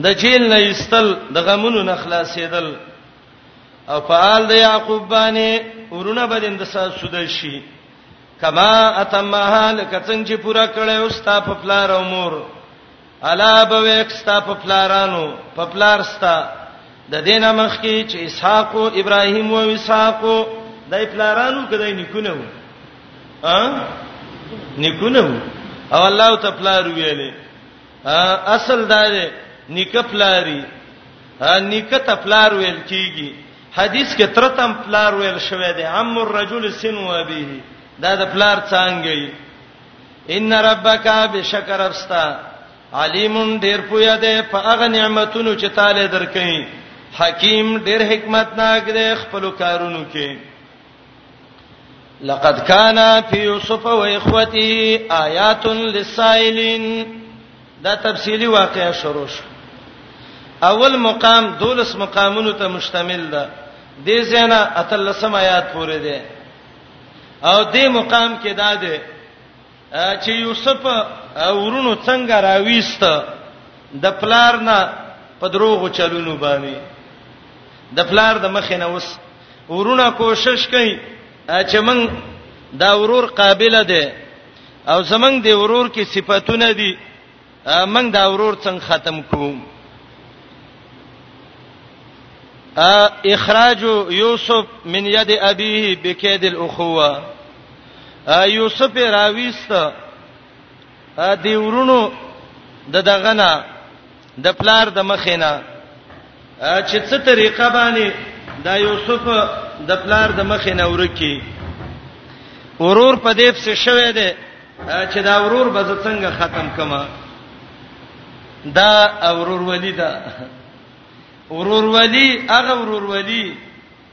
د جیل نه ایستل د غمونو نه خلاصېدل او فعال د یعقوب باندې ورونه بدین د سود شي کما اتمها لکه څنګه چې پورا کړه او ستا په پلار او مور الا بويکستا په پلارانو په پلارستا د دینه مخ کې چې اسحاق او ابراهیم او اسحاق د پلارانو کدی نکونه وو ا نکونه وو او الله ته پلار ویلې اصل دا دی نیکه پلاری نیکه ته پلار ویل کیږي حدیث کې ترتم پلار ویل شوی دی عم الرجل سن و ابيه دا د پلار څنګه ان ربک بشکر افستا علیم ډیر پویا دی په هغه نعمتونو چې تعالی درکې حکیم ډیر حکمتناک دی خپل کارونو کې لقد کان فی یوسف و اخوته آیات للسائلین دا تفصیلی واقعا شروع شو اول مقام دولس مقامونو ته مشتمل ده د زینا اتلسم آیات پورې ده او دې مقام کې دا دی چې یوسف ورونو څنګه راويست د پلار نه په دروغو چلونو باندې د پلار د مخ نه وس ورونه کوشش کوي چې موږ دا ورور قابل دی او زمنګ دی ورور کې صفاتونه دي موږ دا ورور څنګه ختم کوو اخراج یوسف من ید ابیه بکید الاخوه یوسف راویست دی ورونو د دغنا د پلار د مخینا چې څه طریقه باندې دا یوسف د پلار د مخینا ورکی ورور په دې څه شوه دی چې دا ورور به څنګه ختم کما دا ورور ولی دا ورور ولی هغه ورور ولی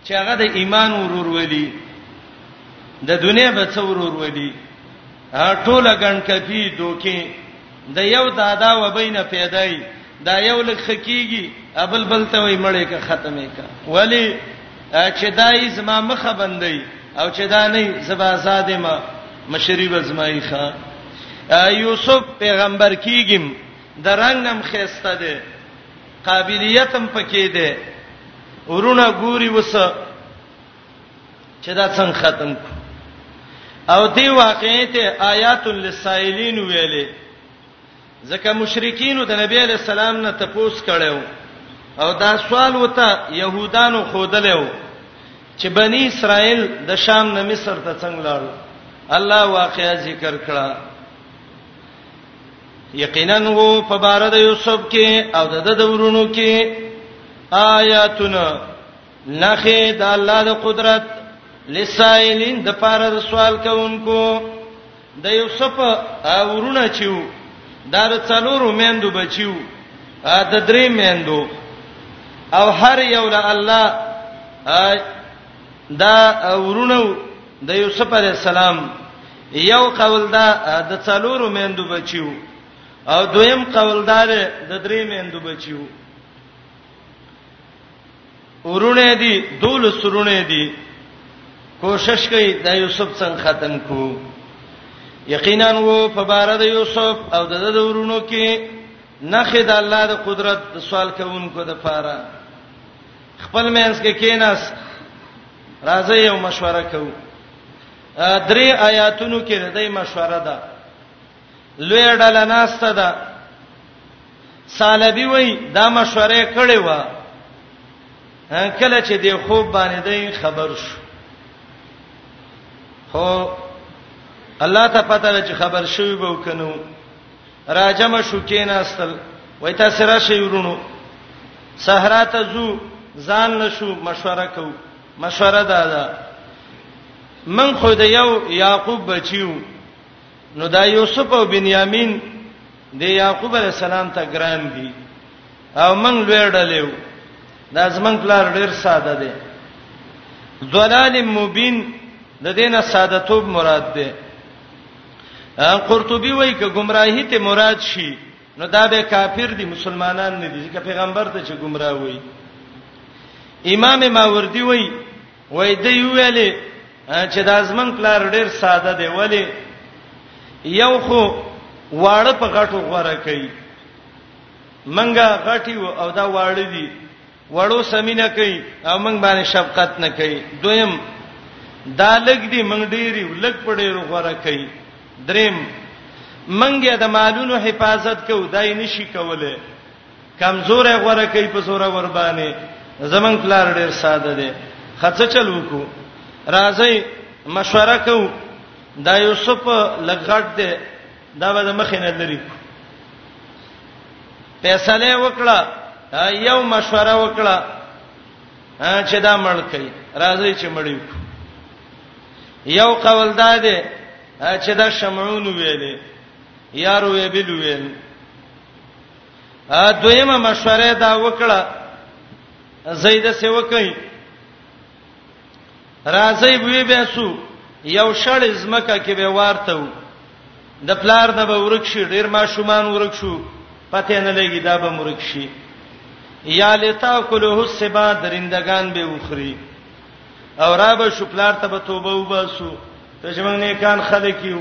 چې هغه د ایمان ورور ولی د دنیا به څو ورور ولی ټوله ګڼ کپی دوکې د یو دادا و بین پیدای دا یو لک خکیږي ابل بل ته وای مړې کا ختمه کا ولی چې دای زما مخه بندي او چې دا نه زبا آزاد ما مشری بزمای ښا یوسف پیغمبر کیګم د رنگم خيسته دي قابلیتم پکې دي ورونه ګوري وسه چې دا څنګه ختم کو او دی واقعې ته آیات للسائلین ویلې ځکه مشرکین د نبی علی السلام نه تپوس کړو او دا سوال وته يهودانو خودلو چې بنی اسرائیل د شام نه مصر ته څنګه لاړ الله واقعا ذکر کړه یقینا وو په بار د یوسف کې او د د ورونو کې آیاتنا نخې د الله د قدرت لسائلین د پاره د سوال کوونکو د یوسف اورونه چیو دا د څلورو مېندو بچیو د درې مېندو او هر یو له الله دا اورونه د یوسف علی السلام یو قول دا د څلورو مېندو بچیو او دویم قول دا د درې مېندو بچیو ورونه دي دول سرونه دي کوشش کوي د یوسف څنګه ختم کو یقینا وو په بار د یوسف او د د ورونو کې نخې د الله د قدرت د سوال کوونکو د پاره خپل مینس کې کیناس راځي یو مشوره کو درې آیاتونو کې د دې مشوره ده لوی ډله ناشته ده سالبی وای دا مشوره کړې و کله چې د خوب باندې دی خبر شو خو الله ته پته ده چې خبر شوی به وکنو راجم شو کېناستل وای تاسو را شي ورونو صحرا ته زو ځان نشو مشوره کو مشوره دادا من خو د یو یعقوب بچیو نو دا یوسف او بنیامین د یعقوب علی السلام ته ګران دي او موږ لوی ډلیو دا زمنګ پلار ډیر ساده دی ذلال مبین د دینه ساده توب مراد ده قرطبي وایي ک گمراهی ته مراد شي نو دا به کافر دي مسلمانان نه دي ځکه پیغمبر ته چې گمراه وایي امام ماوردی وایي وای دی ویلې چې د ازمن پلار ډیر ساده دی ولی یو خو واړه په غټو غوړه کوي منګه غټي او دا واړه دي وړو سمینه کوي او منګ باندې شفقت نه کوي دویم دا لګ دي منګ ډیری لګ په ډیرو غوړه کوي دریم منګه د مالونو حفاظت کوي دای نشي کوله کمزورې غوړه کوي په زوره ور باندې زمنګ پلار ډیر ساده دی خڅه چل وکړو راځي مشوره کو دا یوسف لګړ دی دا به مخې نه لري فیصله وکړه یو مشوره وکړه چې دا مړ کړي راځي چې مړ یو یو قول دا دی چې دا شمعون ویلې یارو ویل ویل ا دویمه مشوره دا وکړه زید سه وکي راځي وی به سو یو شړ زمکه کې به وارته و د پلار نه به ورک شي ډیر ما شومان ورک شو پته نه لګي دا به مرک شي یا لتا کله سبا درندگان به وخري او را به شو پلار ته به توبه وباسو ته چې موږ نیکان خلک یو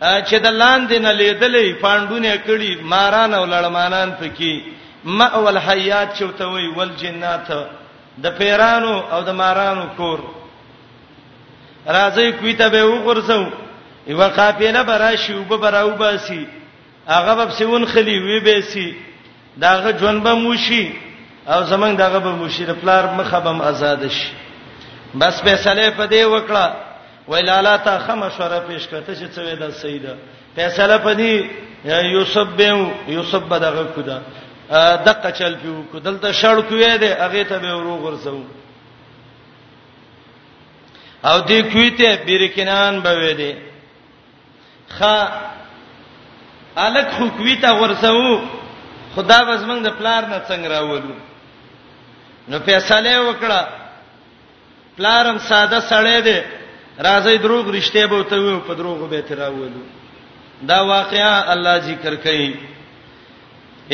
چې د لاندې نه لیدلې پاندونه کړي ماران او لړمانان پکې مأول حیات چوتوي ول جنات د پیرانو او د مارانو کور راځي کوي ته به وګرځو یو قافله براشي وب براو باسي هغه به سیون خلی وی به سي داغه ژوند به موشي او زمنګ داغه به موشي د پلار مخه بم آزاد شي بس فیصله په دې وکړه ویلالا تا خمه شوره پیش کړه چې څه وې دا سیده فیصله په دې یوسف به یوسف به دغه کودا دقه چل پیو کو دلته شړ کوې دې هغه ته به ورو غرسو او دې کویته بیرکنان به وې دې خا الک خو کوي ته ورسو خدا بزمنګ د پلار نه څنګه راولو نو فیصله وکړه پلارم ساده سړی دی راځي دروغ رښتیا به ته وي په دروغ به تر راولو دا واقعا الله ذکر کوي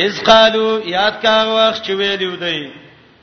اذ قالو یاد کا وخت چې ویلو دی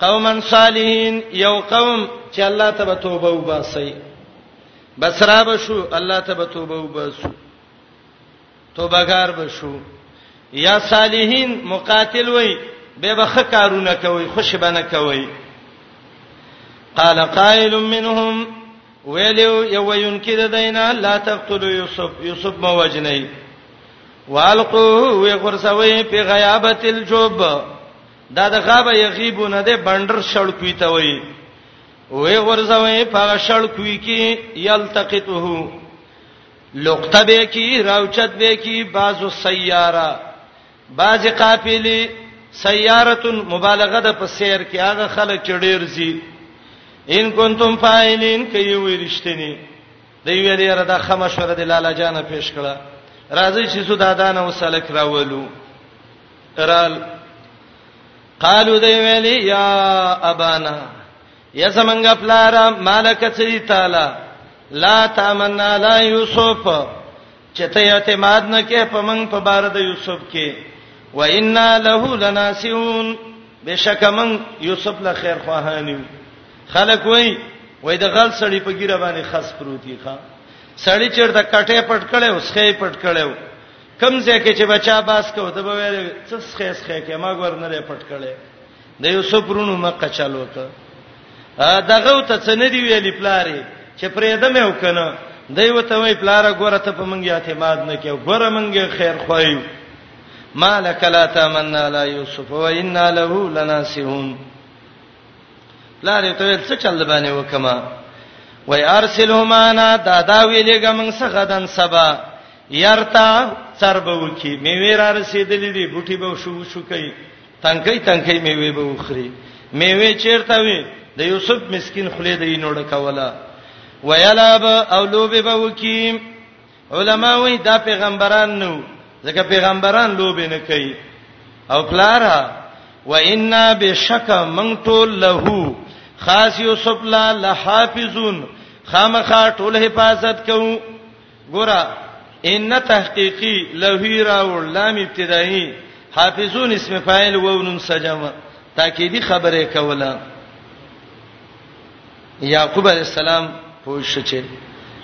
قوما صالحین یو قوم چې الله ته توبه وباسي بس را بشو الله ته توبه وباسو توبګار بشو یا صالحین مقاتل وای به بخ کارونه کوي خوش بنه کوي قال قائل منهم ویلو یو ينکی د دینا لا تقتلوا یوسف یوسف مو وجنی والقوه وی غرسوی په غیابت الجوب دا د غاب یغیب نه ده بندر شړ کوي ته وای وې غرزوي په شړ کوي کې یلتقطه لقطه به کې راوچت به کې بازو سیاره باز قافلې سیارتن مبالغه ده په سیر کې هغه خلک چې ډیر زی ان کنتم فاعلین کوي ورشتنی دی ویلې را د خمشوره د لالا جانه پیش کړه راځي چې سودا دانه وسلک راولو رال قالو دی ویلی یا ابانا یا زمنګ پلارا مالک چي تعالی لا تمنا لا یوسف چته اعتماد نه کې پمنګ په بار د یوسف کې و انا له لناسون بشک من یوسف له خیر خواهانیو خلک وای وای د غل سړی په ګیره باندې خاص پروتي ښا سړی چیرته کټه پټ کړي اوسخه پټ کړي کم ځای کې چې بچا باس کو ته به ویل څه خیس خې کې ما ګور نه لې پټ کړي د یوسف رونو مکه چالو ته دغه ته څه نه دی ویلې پلارې چې پرې دم یو کنه دوی وته وی پلاره ګوره ته په منګي اعتماد نه کې ګوره منګي خیر خوای مالک لا تمنا لا یوسف و انا له لناسهون پلار ته ویل څه چل باندې وکما وای ارسلهما انا دا دا ویلګه موږ څه غدن سبا یارتا چربه وکي میوه را رسیدلې دي بوټي به شو شو کوي تنکي تنکي میوه به وخري میوه چیرته وي د یوسف مسكين خله دی نوړه کوله ویلاب او لوبه به وکي علما وایي دا پیغمبران نو ځکه پیغمبران لوبې نه کوي او پلارا و ان بشک من ټول له خاص یوسف لا لحافظون خامخا ټول حفاظت کوو ګورا ان تحقیقی لوی راو لام ابتدایي حافظون اسم فاعل و نون سجم تاکیدی خبره کوله یعقوب علی السلام پوښښ چې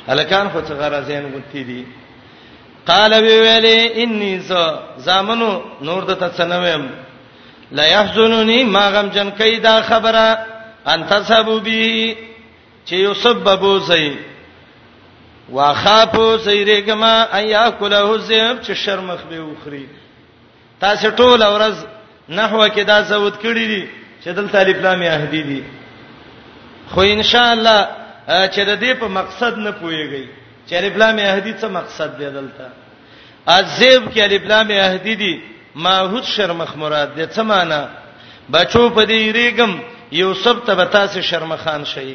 الکان خو څنګه راځین غوتی دي قال وی ویلې انی ز زامنو نور د تڅنوم لا يحزنني ما غم جن کای دا خبره ان تسبو به چې یو سبب وځي واخافو سیرګما ایا کله زیب چې شرمخ به وخري تاسو ټول ورځ نحوه کې دا زود کړی دي چې دلته الف لام اهدی دي خو ان شاء الله چې د دې په مقصد نه پويږي چې الف لام اهدی څه مقصد دی دلته عذاب کې الف لام اهدی دي ماحود شرمخ مراد دې څه معنی بچو په دې ریګم یوسف ته به تاسو شرمخان شئ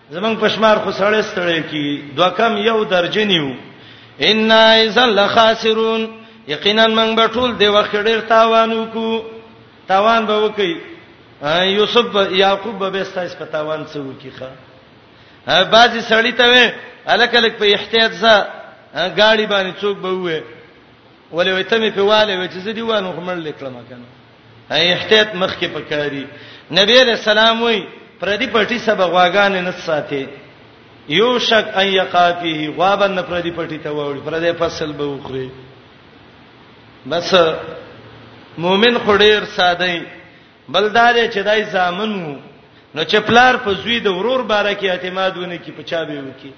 زمنګ پښمار خو سړې ستړې کی دوه کم یو درجنیو ان اذا لخاسرون یقینا من به ټول دی وخت ډیر تاوان وکړو تاوان به وکړي یوسف یعقوب به بستایس په تاوان څه وکیخه بعضی سړی ته وې الک الک په احتیاط ځه گاڑی باندې څوک به وې ولې وې ته مې په والي وې چې زه دی وانه خمل لیکلم کنه احتیاط مخ کې پکاري نبی علیہ السلام وی پردی پټی سبا غواګان نه ساتي یو شک ان یقافیه غوابن نه پردی پټی ته وړي پردی فصل به وخوري بس مؤمن خډیر ساده بلدار چې دای زامنو نو چې پلار په زوی د ورور باره کې اعتماد ونه کی پچا به وکی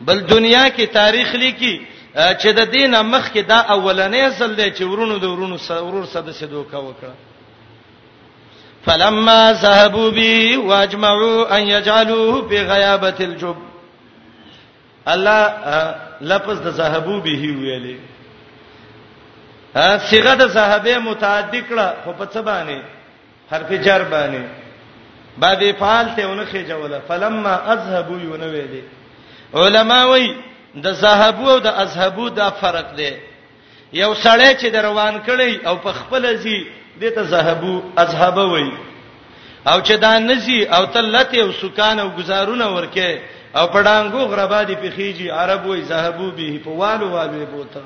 بل دنیا کې تاریخ لیکي چې د دین مخ کې دا اولنې ځل دی چې ورونو د ورونو ورور سره سې دوکا وکړه فلما ذهبوا بي واجمعوا ان يجعلوه في غيابه الجب الله لفظ د ذهبوا به ویلې صيغه د صحابه متعدد کړه خو په څه باندې حرف جر باندې بعد فعل ته ونه خېجوله فلما اذهبوا یونه ویلې علما وای د ذهبو او د اذهبو دا فرق دی یو سړی چې روان کړي او په خپل ځي دته ذهبو اذهبو وای او چې دا نسی او تلته او سکان او گزارونه ورکه او پډانګو غربا دي پخیږي عرب وای ذهبو به په والو والو بوته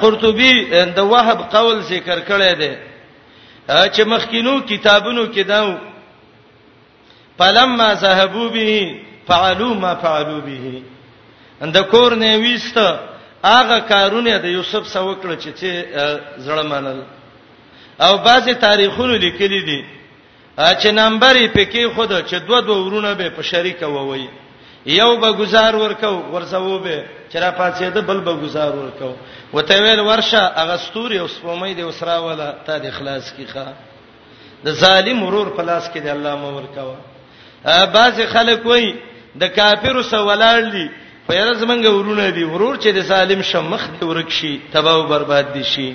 قرطبي د وهب قول ذکر کړی دی چې مخکینو کتابونو کې دا فلما ذهبوا به فعلوا ما فعلوا به اند کور نه ویست هغه کارونه د یوسف سره وکړه چې څه زړه منل او بعضی تاریخونو لیکلي دي چې نمبر یې پکې خود چې دوه دوه ورونه به په شریک ووي یو به گزار ورکاو ورسوو به چې را پاتې ده بل به گزار ورکاو وته ویل ورشه هغه ستوري اوس په مې دې وسرا ولا ته د اخلاص کیخه د ظالم ورور په لاس کې دی الله مو ورکاو بعض خلک وای د کافرو سره ولاړ دي خو یې زمونږ ورونه دي ورور چې د ظالم شمخ دی ورک شي تباہ او برباد دي شي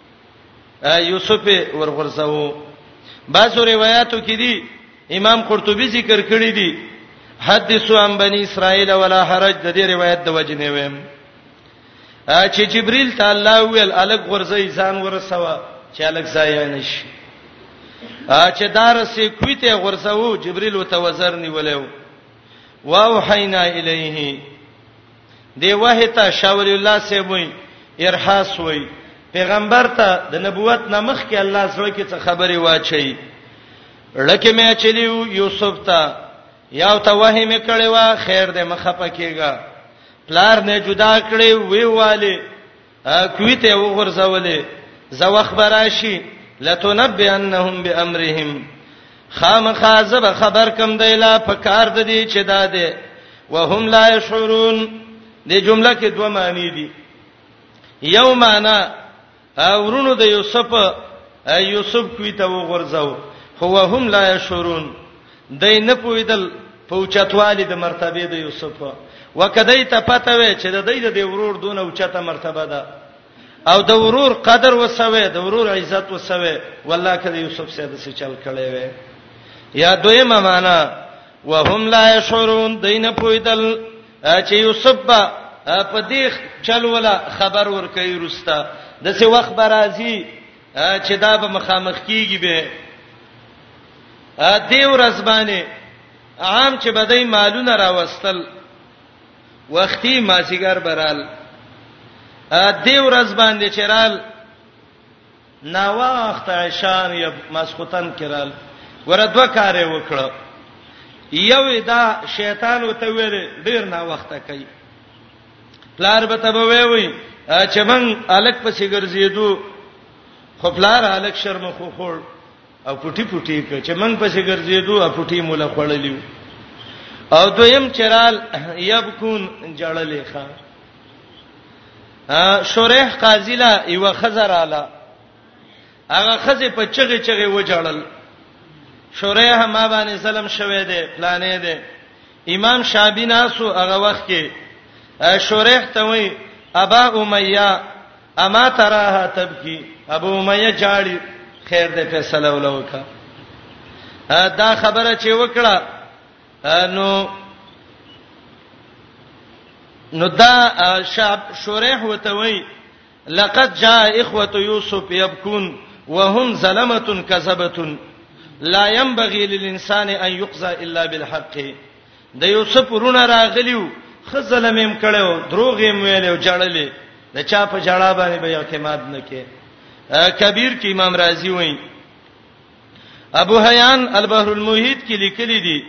یوسف ورغورځاو بعضو روایتو کې دي امام قرطبي ذکر کړی دی حدیثو عن بنی اسرائیل ولا حرج د دې روایت د وجه نه ویم چې جبريل تعالی ویل الګ ورځي ځان ورسوا چې الګ ځای نه شي چې دارسه کویته ورسو جبريل وتوزر نیولیو واو حینا الیه دی وه ته شاول الله سی وای ارهاس وای پیغمبر ته د نبوت نامخ کې الله سره کې څه خبري واچي لکه مې چلیو یوسف ته یاو ته وه مې کړي وا خیر دې مخه پکېګا پلار نه جدا کړي وی والي کوي ته وغورځولې زه وخت براشي لتنبئنهم بامرهم خامخا زب خبر کم دی لا په کار د دې چې دا دی وهم لا يشعرون د جمله کې دوه معنی دي یو معنی اورونو د یوسف یوسف کوي ته وغورځاو هو هم لا يشعرون دی نه پویدل په اوچتوالي د مرتبه د یوسف وکدای ته پته وې چې د دې د ورور دونه اوچته مرتبه ده او د ورور قدر وسوي د ورور عزت وسوي والله کله یوسف سید سره چل کړي وي یا دویمه معنا وهم لا يشعرون دین پویدل چې یوسف په دې چل ولا خبر ور کوي رستا د څه وخت برازي چې دا به مخامخ کیږي به ا دې ورځ باندې عام چې بدای مالونه راوستل وختي مازیګر برال ا دې ورځ باندې چرال نا وخت عشان یا مسخوتن کرال ور دوه کار وکړه یو دا شیطان وته ویل ډیر نا وخت کوي پلار به ته وې وې چې من الک پسې ګرځېدو خو پلار الک شرم خو خور او پټي پټي ک چې من پسې ګرځېدو او پټي مولا خړلیو او دویم چرال یبکون جړلې ښا شورح قاضی لا یو خزر اعلی هغه خزه په چغه چغه وجړل شورح ما باندې سلام شوه دې پلانې دې امام شابی ناسو هغه وخت کې شریح ته وای ابا امیہ اما تراها تبکی ابو امیہ جاړي خیر دې فیصله ولوکا دا خبره چې وکړه نو نو دا شاب شریح وته وای لقد جاء اخوه يوسف يبكون وهم ظلمه كذبه لا ينبغي للانسان ان يقضى الا بالحق د یوسف ورونه راغلیو خزلم هم کړو دروغ هم ویلو جړلې د چا په جړا باندې به اعتماد نکې کبیر کې امام رازی وایي ابو حیان البحر المحیط کې لیکلي دي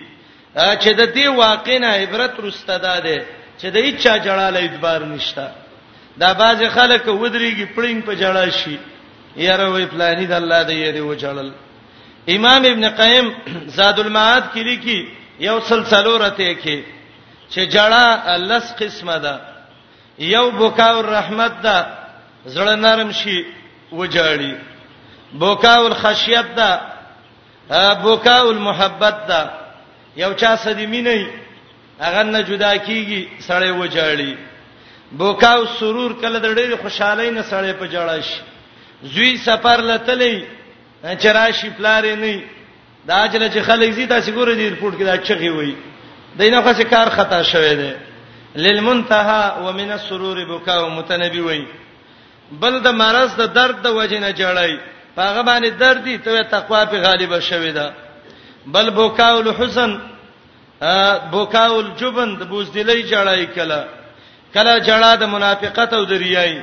چې د دې واقعنا عبرت رسته ده ده چې د هیڅ جړاله اعتبار نشته دا باز خلک ودرېږي پړین په جړا شي یاره وې پلانې د الله د یې و جړل امام ابن قیم زاد المعاد کې لیکي یو سلسله راته کې چې جړه لس قسمه ده یو بوکا الرحمت دا زړه نرم شي وجاړي بوکا الخشیت دا بوکا المحبت دا یو چا سدی مینه هغه نه جدا کیږي سړی وجاړي بوکا او سرور کله د ډېر خوشحالۍ نه سړی په جړا شي زوی سفر لتلې چرآشي پلارې نه دا چې چې خلک زی تاسو ګورئ دې رپورت کې دا چغي وای دینه خو څه کار خطا شوه دی للمنتها ومن السرور بکا متنبی وای بل د مرز د درد د وجنه جړای هغه باندې درد دی ته تقوا په غالب شوه دا بل بکا الحزن بکا الجبن د بوزدلی جړای کله کله جړا د منافقت او د ریای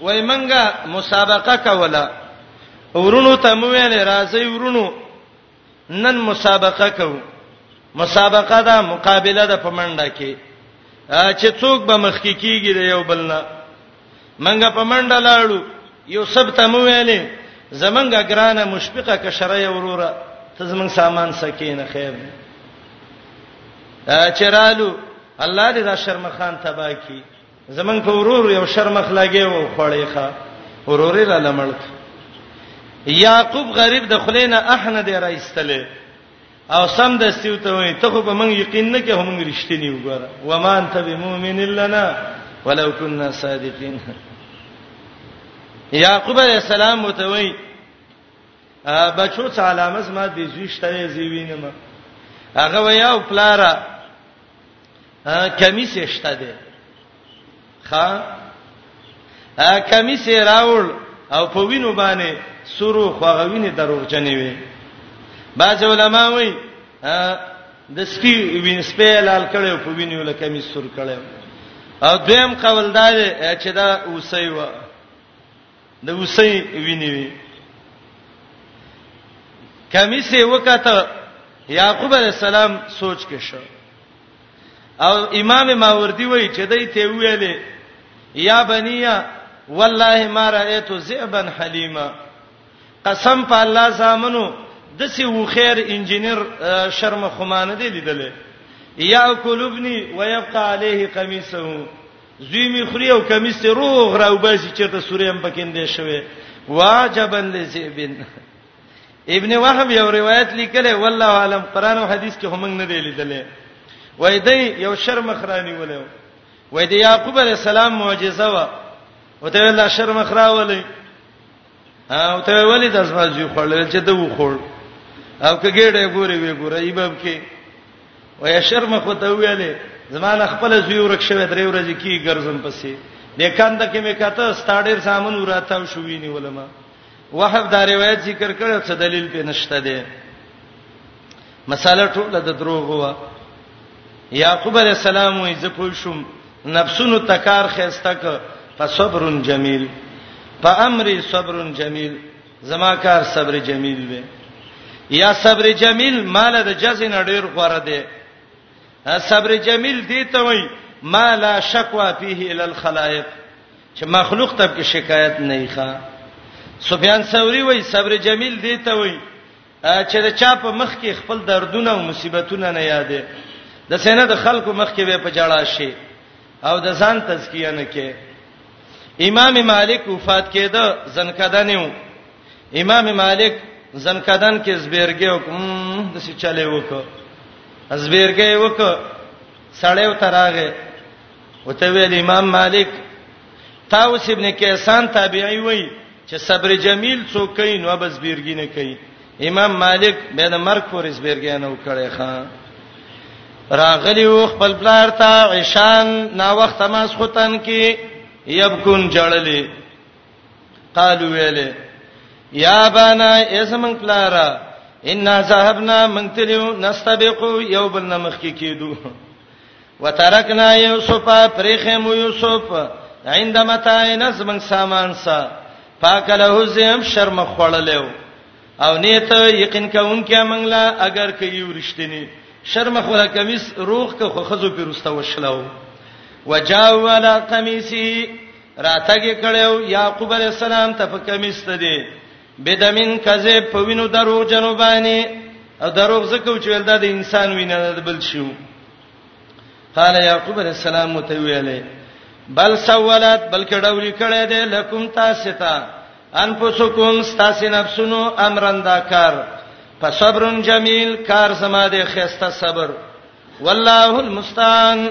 وای منګه مسابقه کوله ورونو ته مو ویل راځي ورونو نن مسابقه کوو مسابقه دا مقابله ده په منډه کې چې څوک به مخ کې کیږي د یو بل نه منګه په منډه لاړو یو سب ته مو ویل زمنګه ګرانه مشفقه کشره وروره ته زمنګ سامان سکینه خیر چرالو الله دې دا شرمخان تبا کی زمنګ په ورور یو شرمخ لګي و خړې ښا ورورې را لمړک یعقوب غریب د خلینا احنه دی راستله او سم د سیو ته وي ته خو به مونږ یقین نه کې هم رښتینی وګوره و ما انت بمؤمن لنا ولو كنا صادقین یعقوب علیہ السلام متوي بچو څه علامه زما د زوی شته زیوینه ما هغه ویا او پلارا کمی سشته ده ښا کمی سه راول او په وینو باندې سورو خوغوینه دروغجنې وي بعض علما وایي د سپي وین سپي لال کړي په وینو لکه می سور کړي او دویم قول دا چې دا اوسې و د وسې ویني وی کمیسه وکاته یعقوب علی السلام سوچ کې شو او امام ماوردی وایي چې دای ته ویلې یا بنیا والله ما رأیت ذئبا حلیما قسم په الله زامنو د سی و خیر انجنیر شرم خمانه دی لیدلې یاکل ابنی ويبقى عليه قميصه زوی می خوري او کمیس ته روغ راو باسي چرته سورې هم پکیندې شوی واجبن لزیبن ابن وهب یو روایت لیکلی والله عالم قران او حدیث کې هم نه دی لیدلې وای دی یو شرم خرانی ولیو وای دی یعقوب علی السلام معجزه وا وته الله شرم خراولې او ته ولې د سبزي خړل چې د وخور او کګېړې ګوري وی ګورې ایبب کې وای شرم خو ته ویلې زمانه خپل زوی ورک شوی درې ورځې کې ګرځم پسې د کاند کې مې کاته ستاډر سامان وراتاو شوې نی ولما وحب دا روایت ذکر کړو څه دلیل په نشته دی مساله ټوله د دروغ و یعقوب علی السلام وې زه پوه شوم نفسونو تکار خسته ک په صبر جمیل په امر صبر جمیل زما کار صبر جمیل وې یا صبر جمیل مال د جزې نړیر غوړه دی صبر جمیل دی ته وای ما لا شکوا فيه الى الخلائق چې مخلوق ته کې شکایت نه ښه سفیان ثوری وای صبر جمیل دی ته وای چې د چا په مخ کې خپل دردونه او مصیبتونه نه یادې د سینې د خلکو مخ کې به په جړا شي او د ځان تزکیه نه کې امام مالک وفات کېده زنکدنیو امام مالک زنکدن کې زبیرګه حکم د څه چلے وکړه زبیرګه وکړه سړیو تراغه وته ویل امام مالک طاووس ابن کیسان تابعی وای چې صبر جمیل څوک کین نو بس بیرګی نه کوي امام مالک به د مرګ پورې زبیرګی نه وکړي خان راغلی و خپل بلار ته عشان نا وخت ماس ختن کې یبکون جړلې قالو ویلې یا بانا اسمن کلارا ان ذهبنا من تلو نستبقو یوبل نمخ کې کېدو وترکنا یوسف پرخم یوسف عند متاین زمن سامان سا پاکله زم شرم خړلو او نیت یقین کونکي منګلا اگر کيو رښتینی شرم خړه کمیس روخ که خخزو پیرسته وشلو وجاو علی قمیسی راتګ کړو یعقوب علی السلام ته په کمیس ته دی بدمن کذب په وینو دروغ جنو باندې او دروغ زکو چې ولدا د انسان وینه د بل شو قال یعقوب علیہ السلام متویله بل سوالات بلکې ډولې کړه دې لکم تاسو ته انفسکم تاسو نفسونو امرن دا کار فصبرن جمیل کار سما دې خسته صبر والله المستعان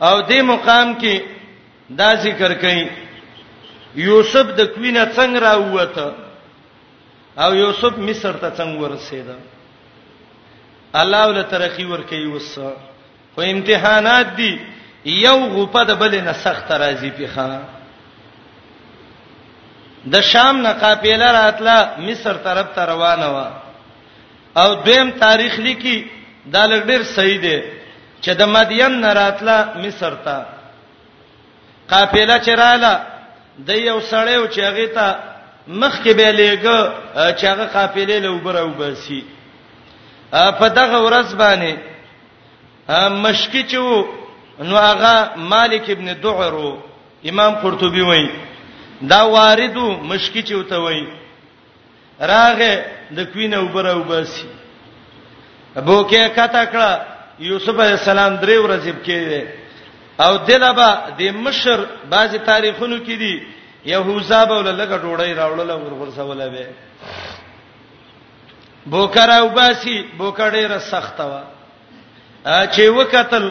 او دې مقام کې دا ذکر کړي یوسف د کوینه څنګه راووته او یوسف مصر ته څنګه ورسید الله ول ترخی ور کوي وس خو امتحانات دي یو غوپه د بل نه سخت راځي پیخه د شام نه قافله راتله مصر طرف ته روانه و او دویم تاریخ لیکي دا لګ ډیر صحیح دی چې د مدین نه راتله مصر ته قافله چراله د یو سړی او چاغی ته مخ کې به لګ چاغه قافله له وبره وبسي په دغه ورځ باندې مشکی چې نو هغه مالک ابن دعرو امام قرطبي وایي دا واردو مشکی چې وته وایي راغه د کوینه وبر او باسي ابو کې کته کړه یوسف علی السلام درې ورځې کې او دلبا د مشر بعضی تاریخونو کې دي یهوذا به لږه ډوړی راوړل ورغور سواله به بوکر او باسی بوکړې را سخته وا چې وکتل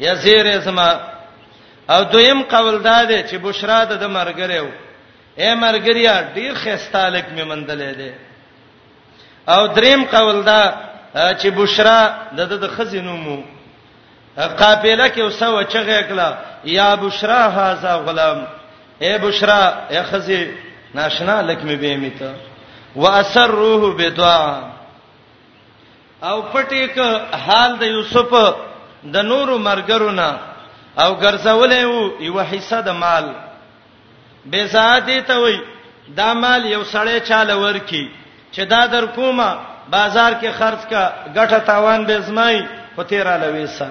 یا زیره زما او دویم قول دا دی چې بشرا د مرګره و اے مرګریا ډیر خسته لک می مندلې دی او دریم قول دا چې بشرا د د خزینو مو قافله کې وسو چغه کړه یا بشرا هاذا غلام اے بشرا اے خزی ناشنا لک می به میته واسروه بدعا او پټې ک حال د یوسف د نورو مرګرو نه او ګرځولې وو یو حصہ د مال به زادې ته وای دا مال یو سړی چاله ورکی چې دا در کومه بازار کې خرج کا ګټه تاوان به زمای په تیرا لويسا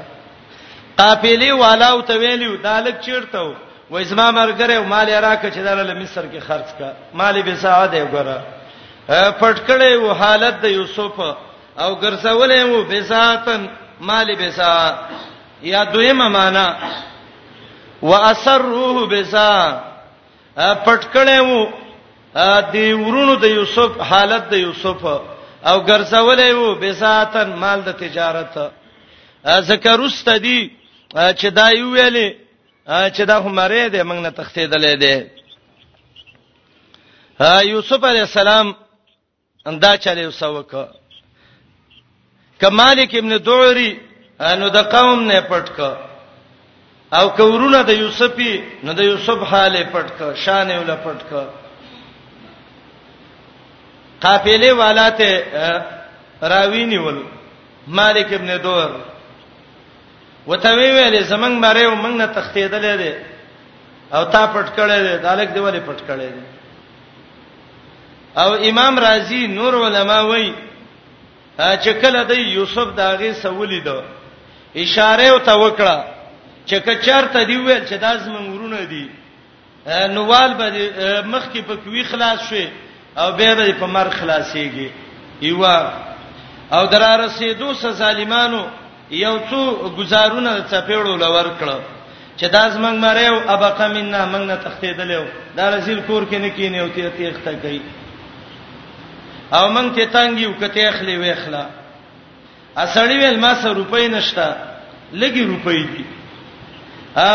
قافلې والا او تویلیو دالک چیرته و وای زما مرګره مال راکه چې داله مصر کې خرج کا مال به ساده وګره پټ کړی وو حالت د یوسف او ګرځولې وو بساتن مال بسا یا دویمه معنا واسروه بسا پټ کړی وو د ورونو د یوسف حالت د یوسف او ګرځولې وو بساتن مال د تجارت ذکر استدی چې دا یو ویلې چې دا همره ده موږ نه تختیدلې ده یوسف علی السلام دا چلی وسوک کمالک ابن دوری نو د قوم نه پټ ک او کورونه د یوسفی نو د یوسف حاله پټ ک شان یې ول پټ ک قافلې والاته راوی نیول مالک ابن دور وته وی ویلې زمنګ ماره او موږ نه تختیدلې ده او تا پټ کړې ده دالک دی ولې پټ کړې ده او امام رازی نور علما وای چې کله د یوسف داغه سولی دو اشاره او توکړه چې کچارته دی ویل چې داس منورونه دي نو وال به مخ کې په کوي خلاص شي او به به په مر خلاصيږي ایوا او درار رسیدو س ظالمانو یو څو گزارونه چپېړو لور کړو چې داس منګ مریو ابقه منا منګ نه تختیدلو دا رسول کور کې نه کینې او ته تیخته کوي او منګ ته تنګ یو کته اخلي وېخلا اسړی ویل ما سره روپۍ نشته لګي روپۍ دي ا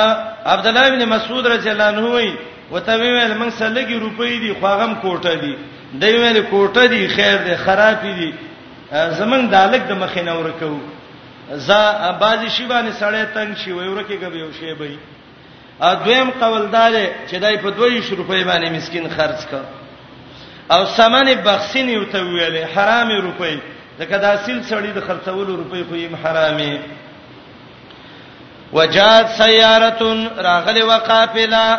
عبد الله بن مسعود رضی الله عنه وی وته ویل موږ سره لګي روپۍ دي خو هغه کوټه دي دی ویل کوټه دي خیر دي خراب دي زمنګ دالک د مخې نه ورکو ز بازي شی باندې سړی تنگ شي وي ورکه کوي او شی به ا دویم قول دار چې دای په 22 روپۍ باندې مسكين خرج کړ او سمنه بخسین یو ته ویلې حرام روپۍ ځکه دا سیل سړی د خرڅولو روپۍ خو یې حرامې وجات سیارتون راغلی وقافله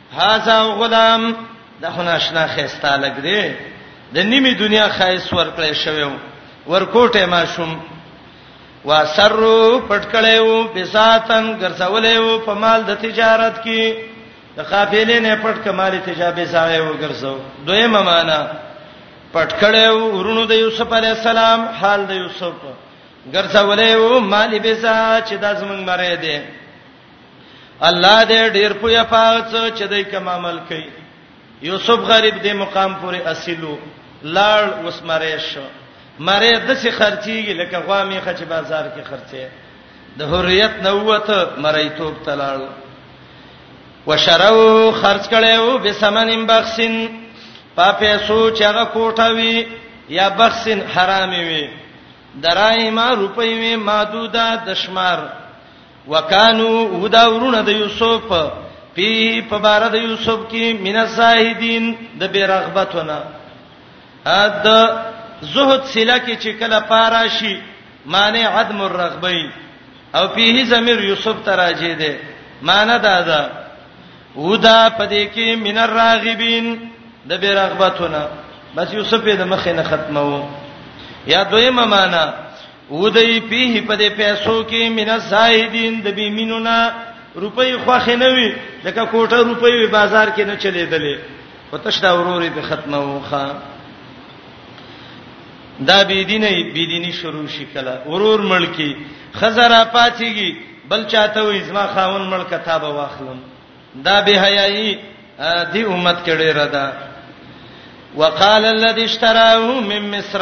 هاذا غلام دا خو ناشنا خيستا لګ دی د نیمه دنیا خایس ورکړې شوو ورکوټه ما شوم واسرو پټکړې وو بساتن ګرځولې وو په مال د تجارت کې د قافلې نه پټ کمالي تجابې ساوي وو ګرځو دویمه معنا پټکړې وو ورونو د یوسف علی السلام حال د یوسف ګرځولې وو مال به سا چې د زمنګ مره دي الله دې ډیر پوهه پات چې دای کوم عمل کوي یوسف غریب دې مقام پورې اصلو لاړ وسمره شو مره د څه خرچيږي لکه غوامي خچ بازار کې خرچه د حریت نووت مړی توپ تلاړ وشرو خرج کړو به سمنم بخسن په پیسو چې هغه کوټوي یا بخسن حرامي وي درایم روپي وي محدوده د شمار وکانو ودا ورونه د یوسف پی په بار د یوسف کې من زاهدین د بیرغبتونه ا د زهد سلا کې چې کله پاراشي معنی عدم الرغبه او پیه زمیر یوسف تراجه ده معنی دا ده ودا پدې کې من الراغبین د بیرغبتونه بس یوسف د مخې نه ختمو یا دویمه معنی ودی پیه په دې پیسو کې من الزاهدین د بیمینونا روپۍ خوخه نه وي لکه کوټه روپۍ وي بازار کې نه چلیدلې وتش دا وروري په ختمه وخه دا بی دینه بی دینی شروع شي کله ورور ملکی خزرا پاتېږي بل چاته وې زما خاون ملک کتاب واخلم دا به حیاي دی امت کې ډیره ده وقال الذي اشتراه من مصر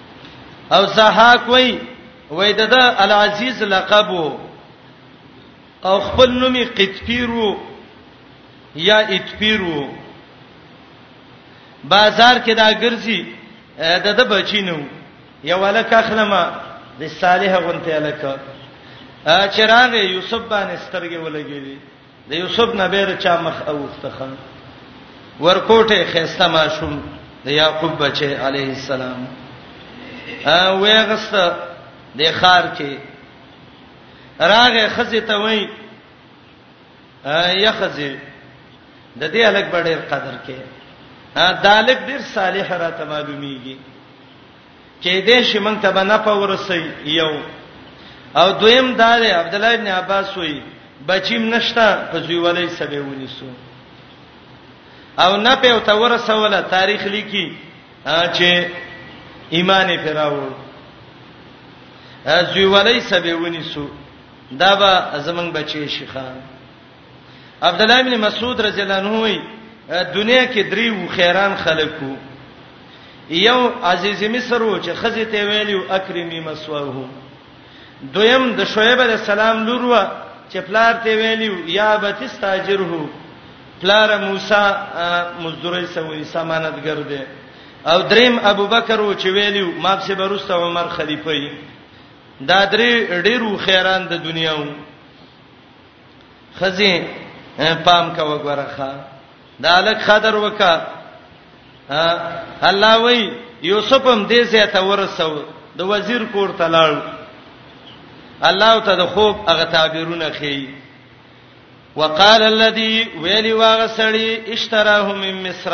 او زهاک وای وای د العزیز لقب او خپل نومي قطفیرو یا اتفیرو بازار کې دا ګرځي د د بچینو یو لک اخلمه د صالح غونته لک چراغ یوسف باندې سترګې ولګېږي د یوسف نبی د چا مخ اوخته خان ورکوټه خيسته ماشوم د یعقوب بچي عليه السلام او ویغست د خار کې راغه خزه ته وای یا خزه د دې الګ بډې قدر کې دالک ډیر صالح را ته معلومیږي کې دې شي مونږ ته به نه پورسي یو او دویم دا دی عبد الله ابن عباس وی بچیم نشتا په زیولې سبه ونیسو او نه په تو ورسوله تاریخ لیکي چې ایمان فراو زوی ولای سبه ونی سو دا به زمنګ بچی شيخان عبد الله بن مسعود رضی الله عنه وی دنیا کې درې و خیران خلکو یو عزیز مصر و چې خزه ته ویلو اکرمی مسواه دویم د شعیب علی السلام لور و چې پلار ته ویلو یا بتستاجره پلار موسی مزدوري سوي سمانتګر دی او دریم ابوبکر و چې ویلو ما په سبروسته عمر خلیفہ دا درې ډیرو خیران د دنیاو خزي پام کا وګورخه دا لک خدر وکا الله وای یوسف هم دې زه ته ورسو د وزیر کور ته لاړ الله ته د خوب هغه تعبیرونه خي وقال الذي ویلی واغسړی اشتراه من مصر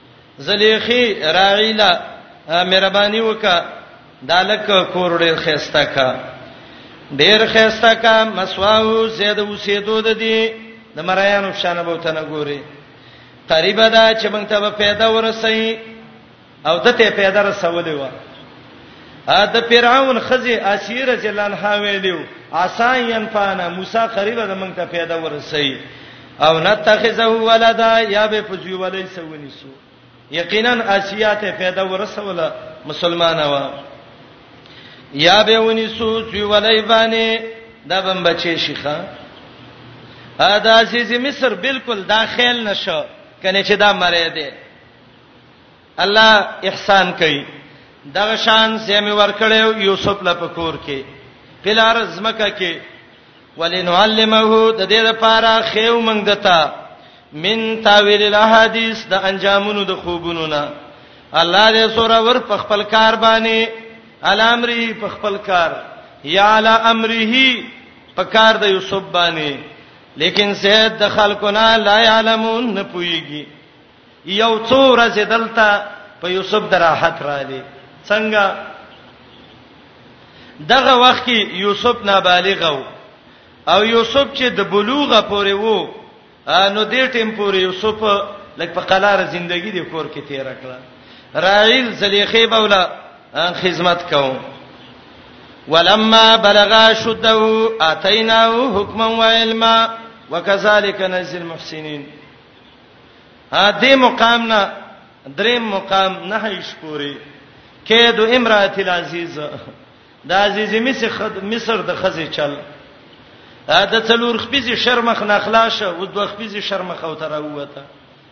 زلیخی راعیلا مهرباني وکا دالک کور ډیر خسته کا ډیر خسته کا مسواو زید وسیدو د دی د مرایانو شانه بوته نه ګوري قریب دا چې موږ ته پیدا ورسې او دته پیدا رسولې و ا د فرعون خزي اسیر جلان ها ویلو عسان ينفانا موسی قریب د موږ ته پیدا ورسې او نتخذه ولدا یا به پزوی ولای سونی سو یقینا اسیات پیدا ورسوله مسلمانه وا یا به ونی سو زوی ولای باندې دا بم بچی شيخه ا د عزیز مصر بالکل دا خیال نشو کنه چې دا مړی دی الله احسان کوي دغه شان زمي ورکړیو یوسف له پکور کې پلار زمکه کې ولنعلمه د دې لپاره خېو موږ دتا من تاویل الاحاديث د انجامونو د خوبونو نه الله دې سوره ور په خپل کار باندې الامری په خپل کار یا علی امره په کار د یوسف باندې لیکن سید د خلکو نه لا علمون نه پويږي یو څو ورځې دلته په یوسف دراحت را دي څنګه دغه وخت کې یوسف نابالغ وو او یوسف چې د بلوغه پورې وو نو دې ټیم پورې یوسف لکه په قلار ژوندۍ دی کور کې تیر کړه راعیل زلیخې بولا خدمت کوم ولما بلغ شده اتیناه حکما و علما وکذالک نزل المحسنین ا دې مقام نه درې مقام نه هیڅ پوری کېد امرات العزیز د عزیز مصر خد مصر د خزې چل دا څلور خپيزي شرمخ نه خلاص او دوه خپيزي شرمخ او تر وته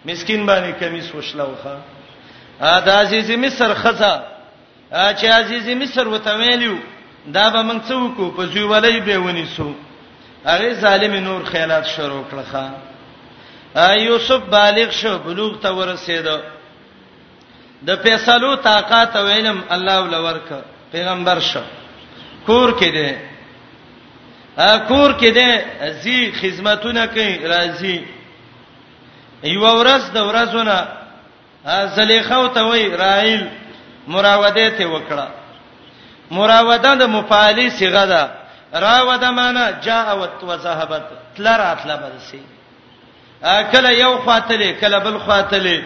مسكين باندې کمیس وشلوخه دا عزیز مصر خزه چې عزیز مصر وته ویلو دا به موږ څه وکړو په زوی ولې به ونیسو هغه ظالم نور خیالات شروع کړخه یوسف بالغ شو بلوغ ته ورسید د فیصلو طاقت ویلم الله ولورک پیغمبر شو کور کې دی کور کې دی زی خدمتونه کوي راځي یو ورځ د ورځونه زلیخو ته وای رایل مراوده ته وکړه مراوده د مفاعلی صيغه ده راوده معنا جاء وذهبت تل راتله بلسي کله یو خاطلې کله بل خاطلې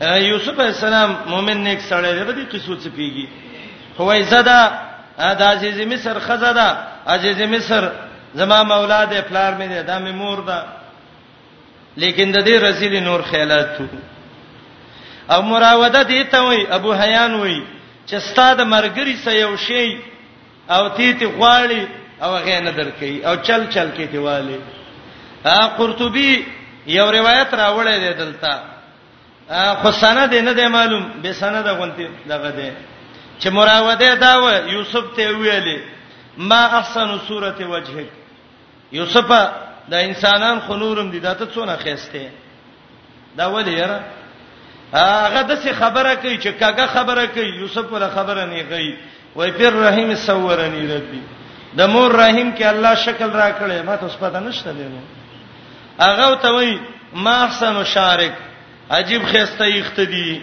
یوسف علی السلام مؤمن نیک سره دی په دې قصو څه پیږي خوای زدا د عزیز مصر خزدا عزیز مصر زما مولا دې پلار مې دې دا مې مور ده لیکن د دې رزیل نور خیالات او مراوده دي ته وي ابو حیان وي چې ستاده مرګري سه یو شی او تی تی غواړي او غې نه درکې او چل چل کې دیواله ا قرطبي یو روایت راوړی دی دلته خو سند نه دی معلوم به سند غونتی دغه دی چې مراوده دا و یوسف ته ویلې ما احسن صورت وجهک یوسف دا انسانان خو نورم دي دا ته څونه خېسته دا ولې یاره هغه د څه خبره کوي چې کاګه خبره کوي یوسف ولا خبره نه کوي وای پر رحیم سورنی ربي د مور رحیم کې الله شکل را کړې ما ته سپته نشته دی هغه ته وای ما احسن شارک عجیب خسته یختدی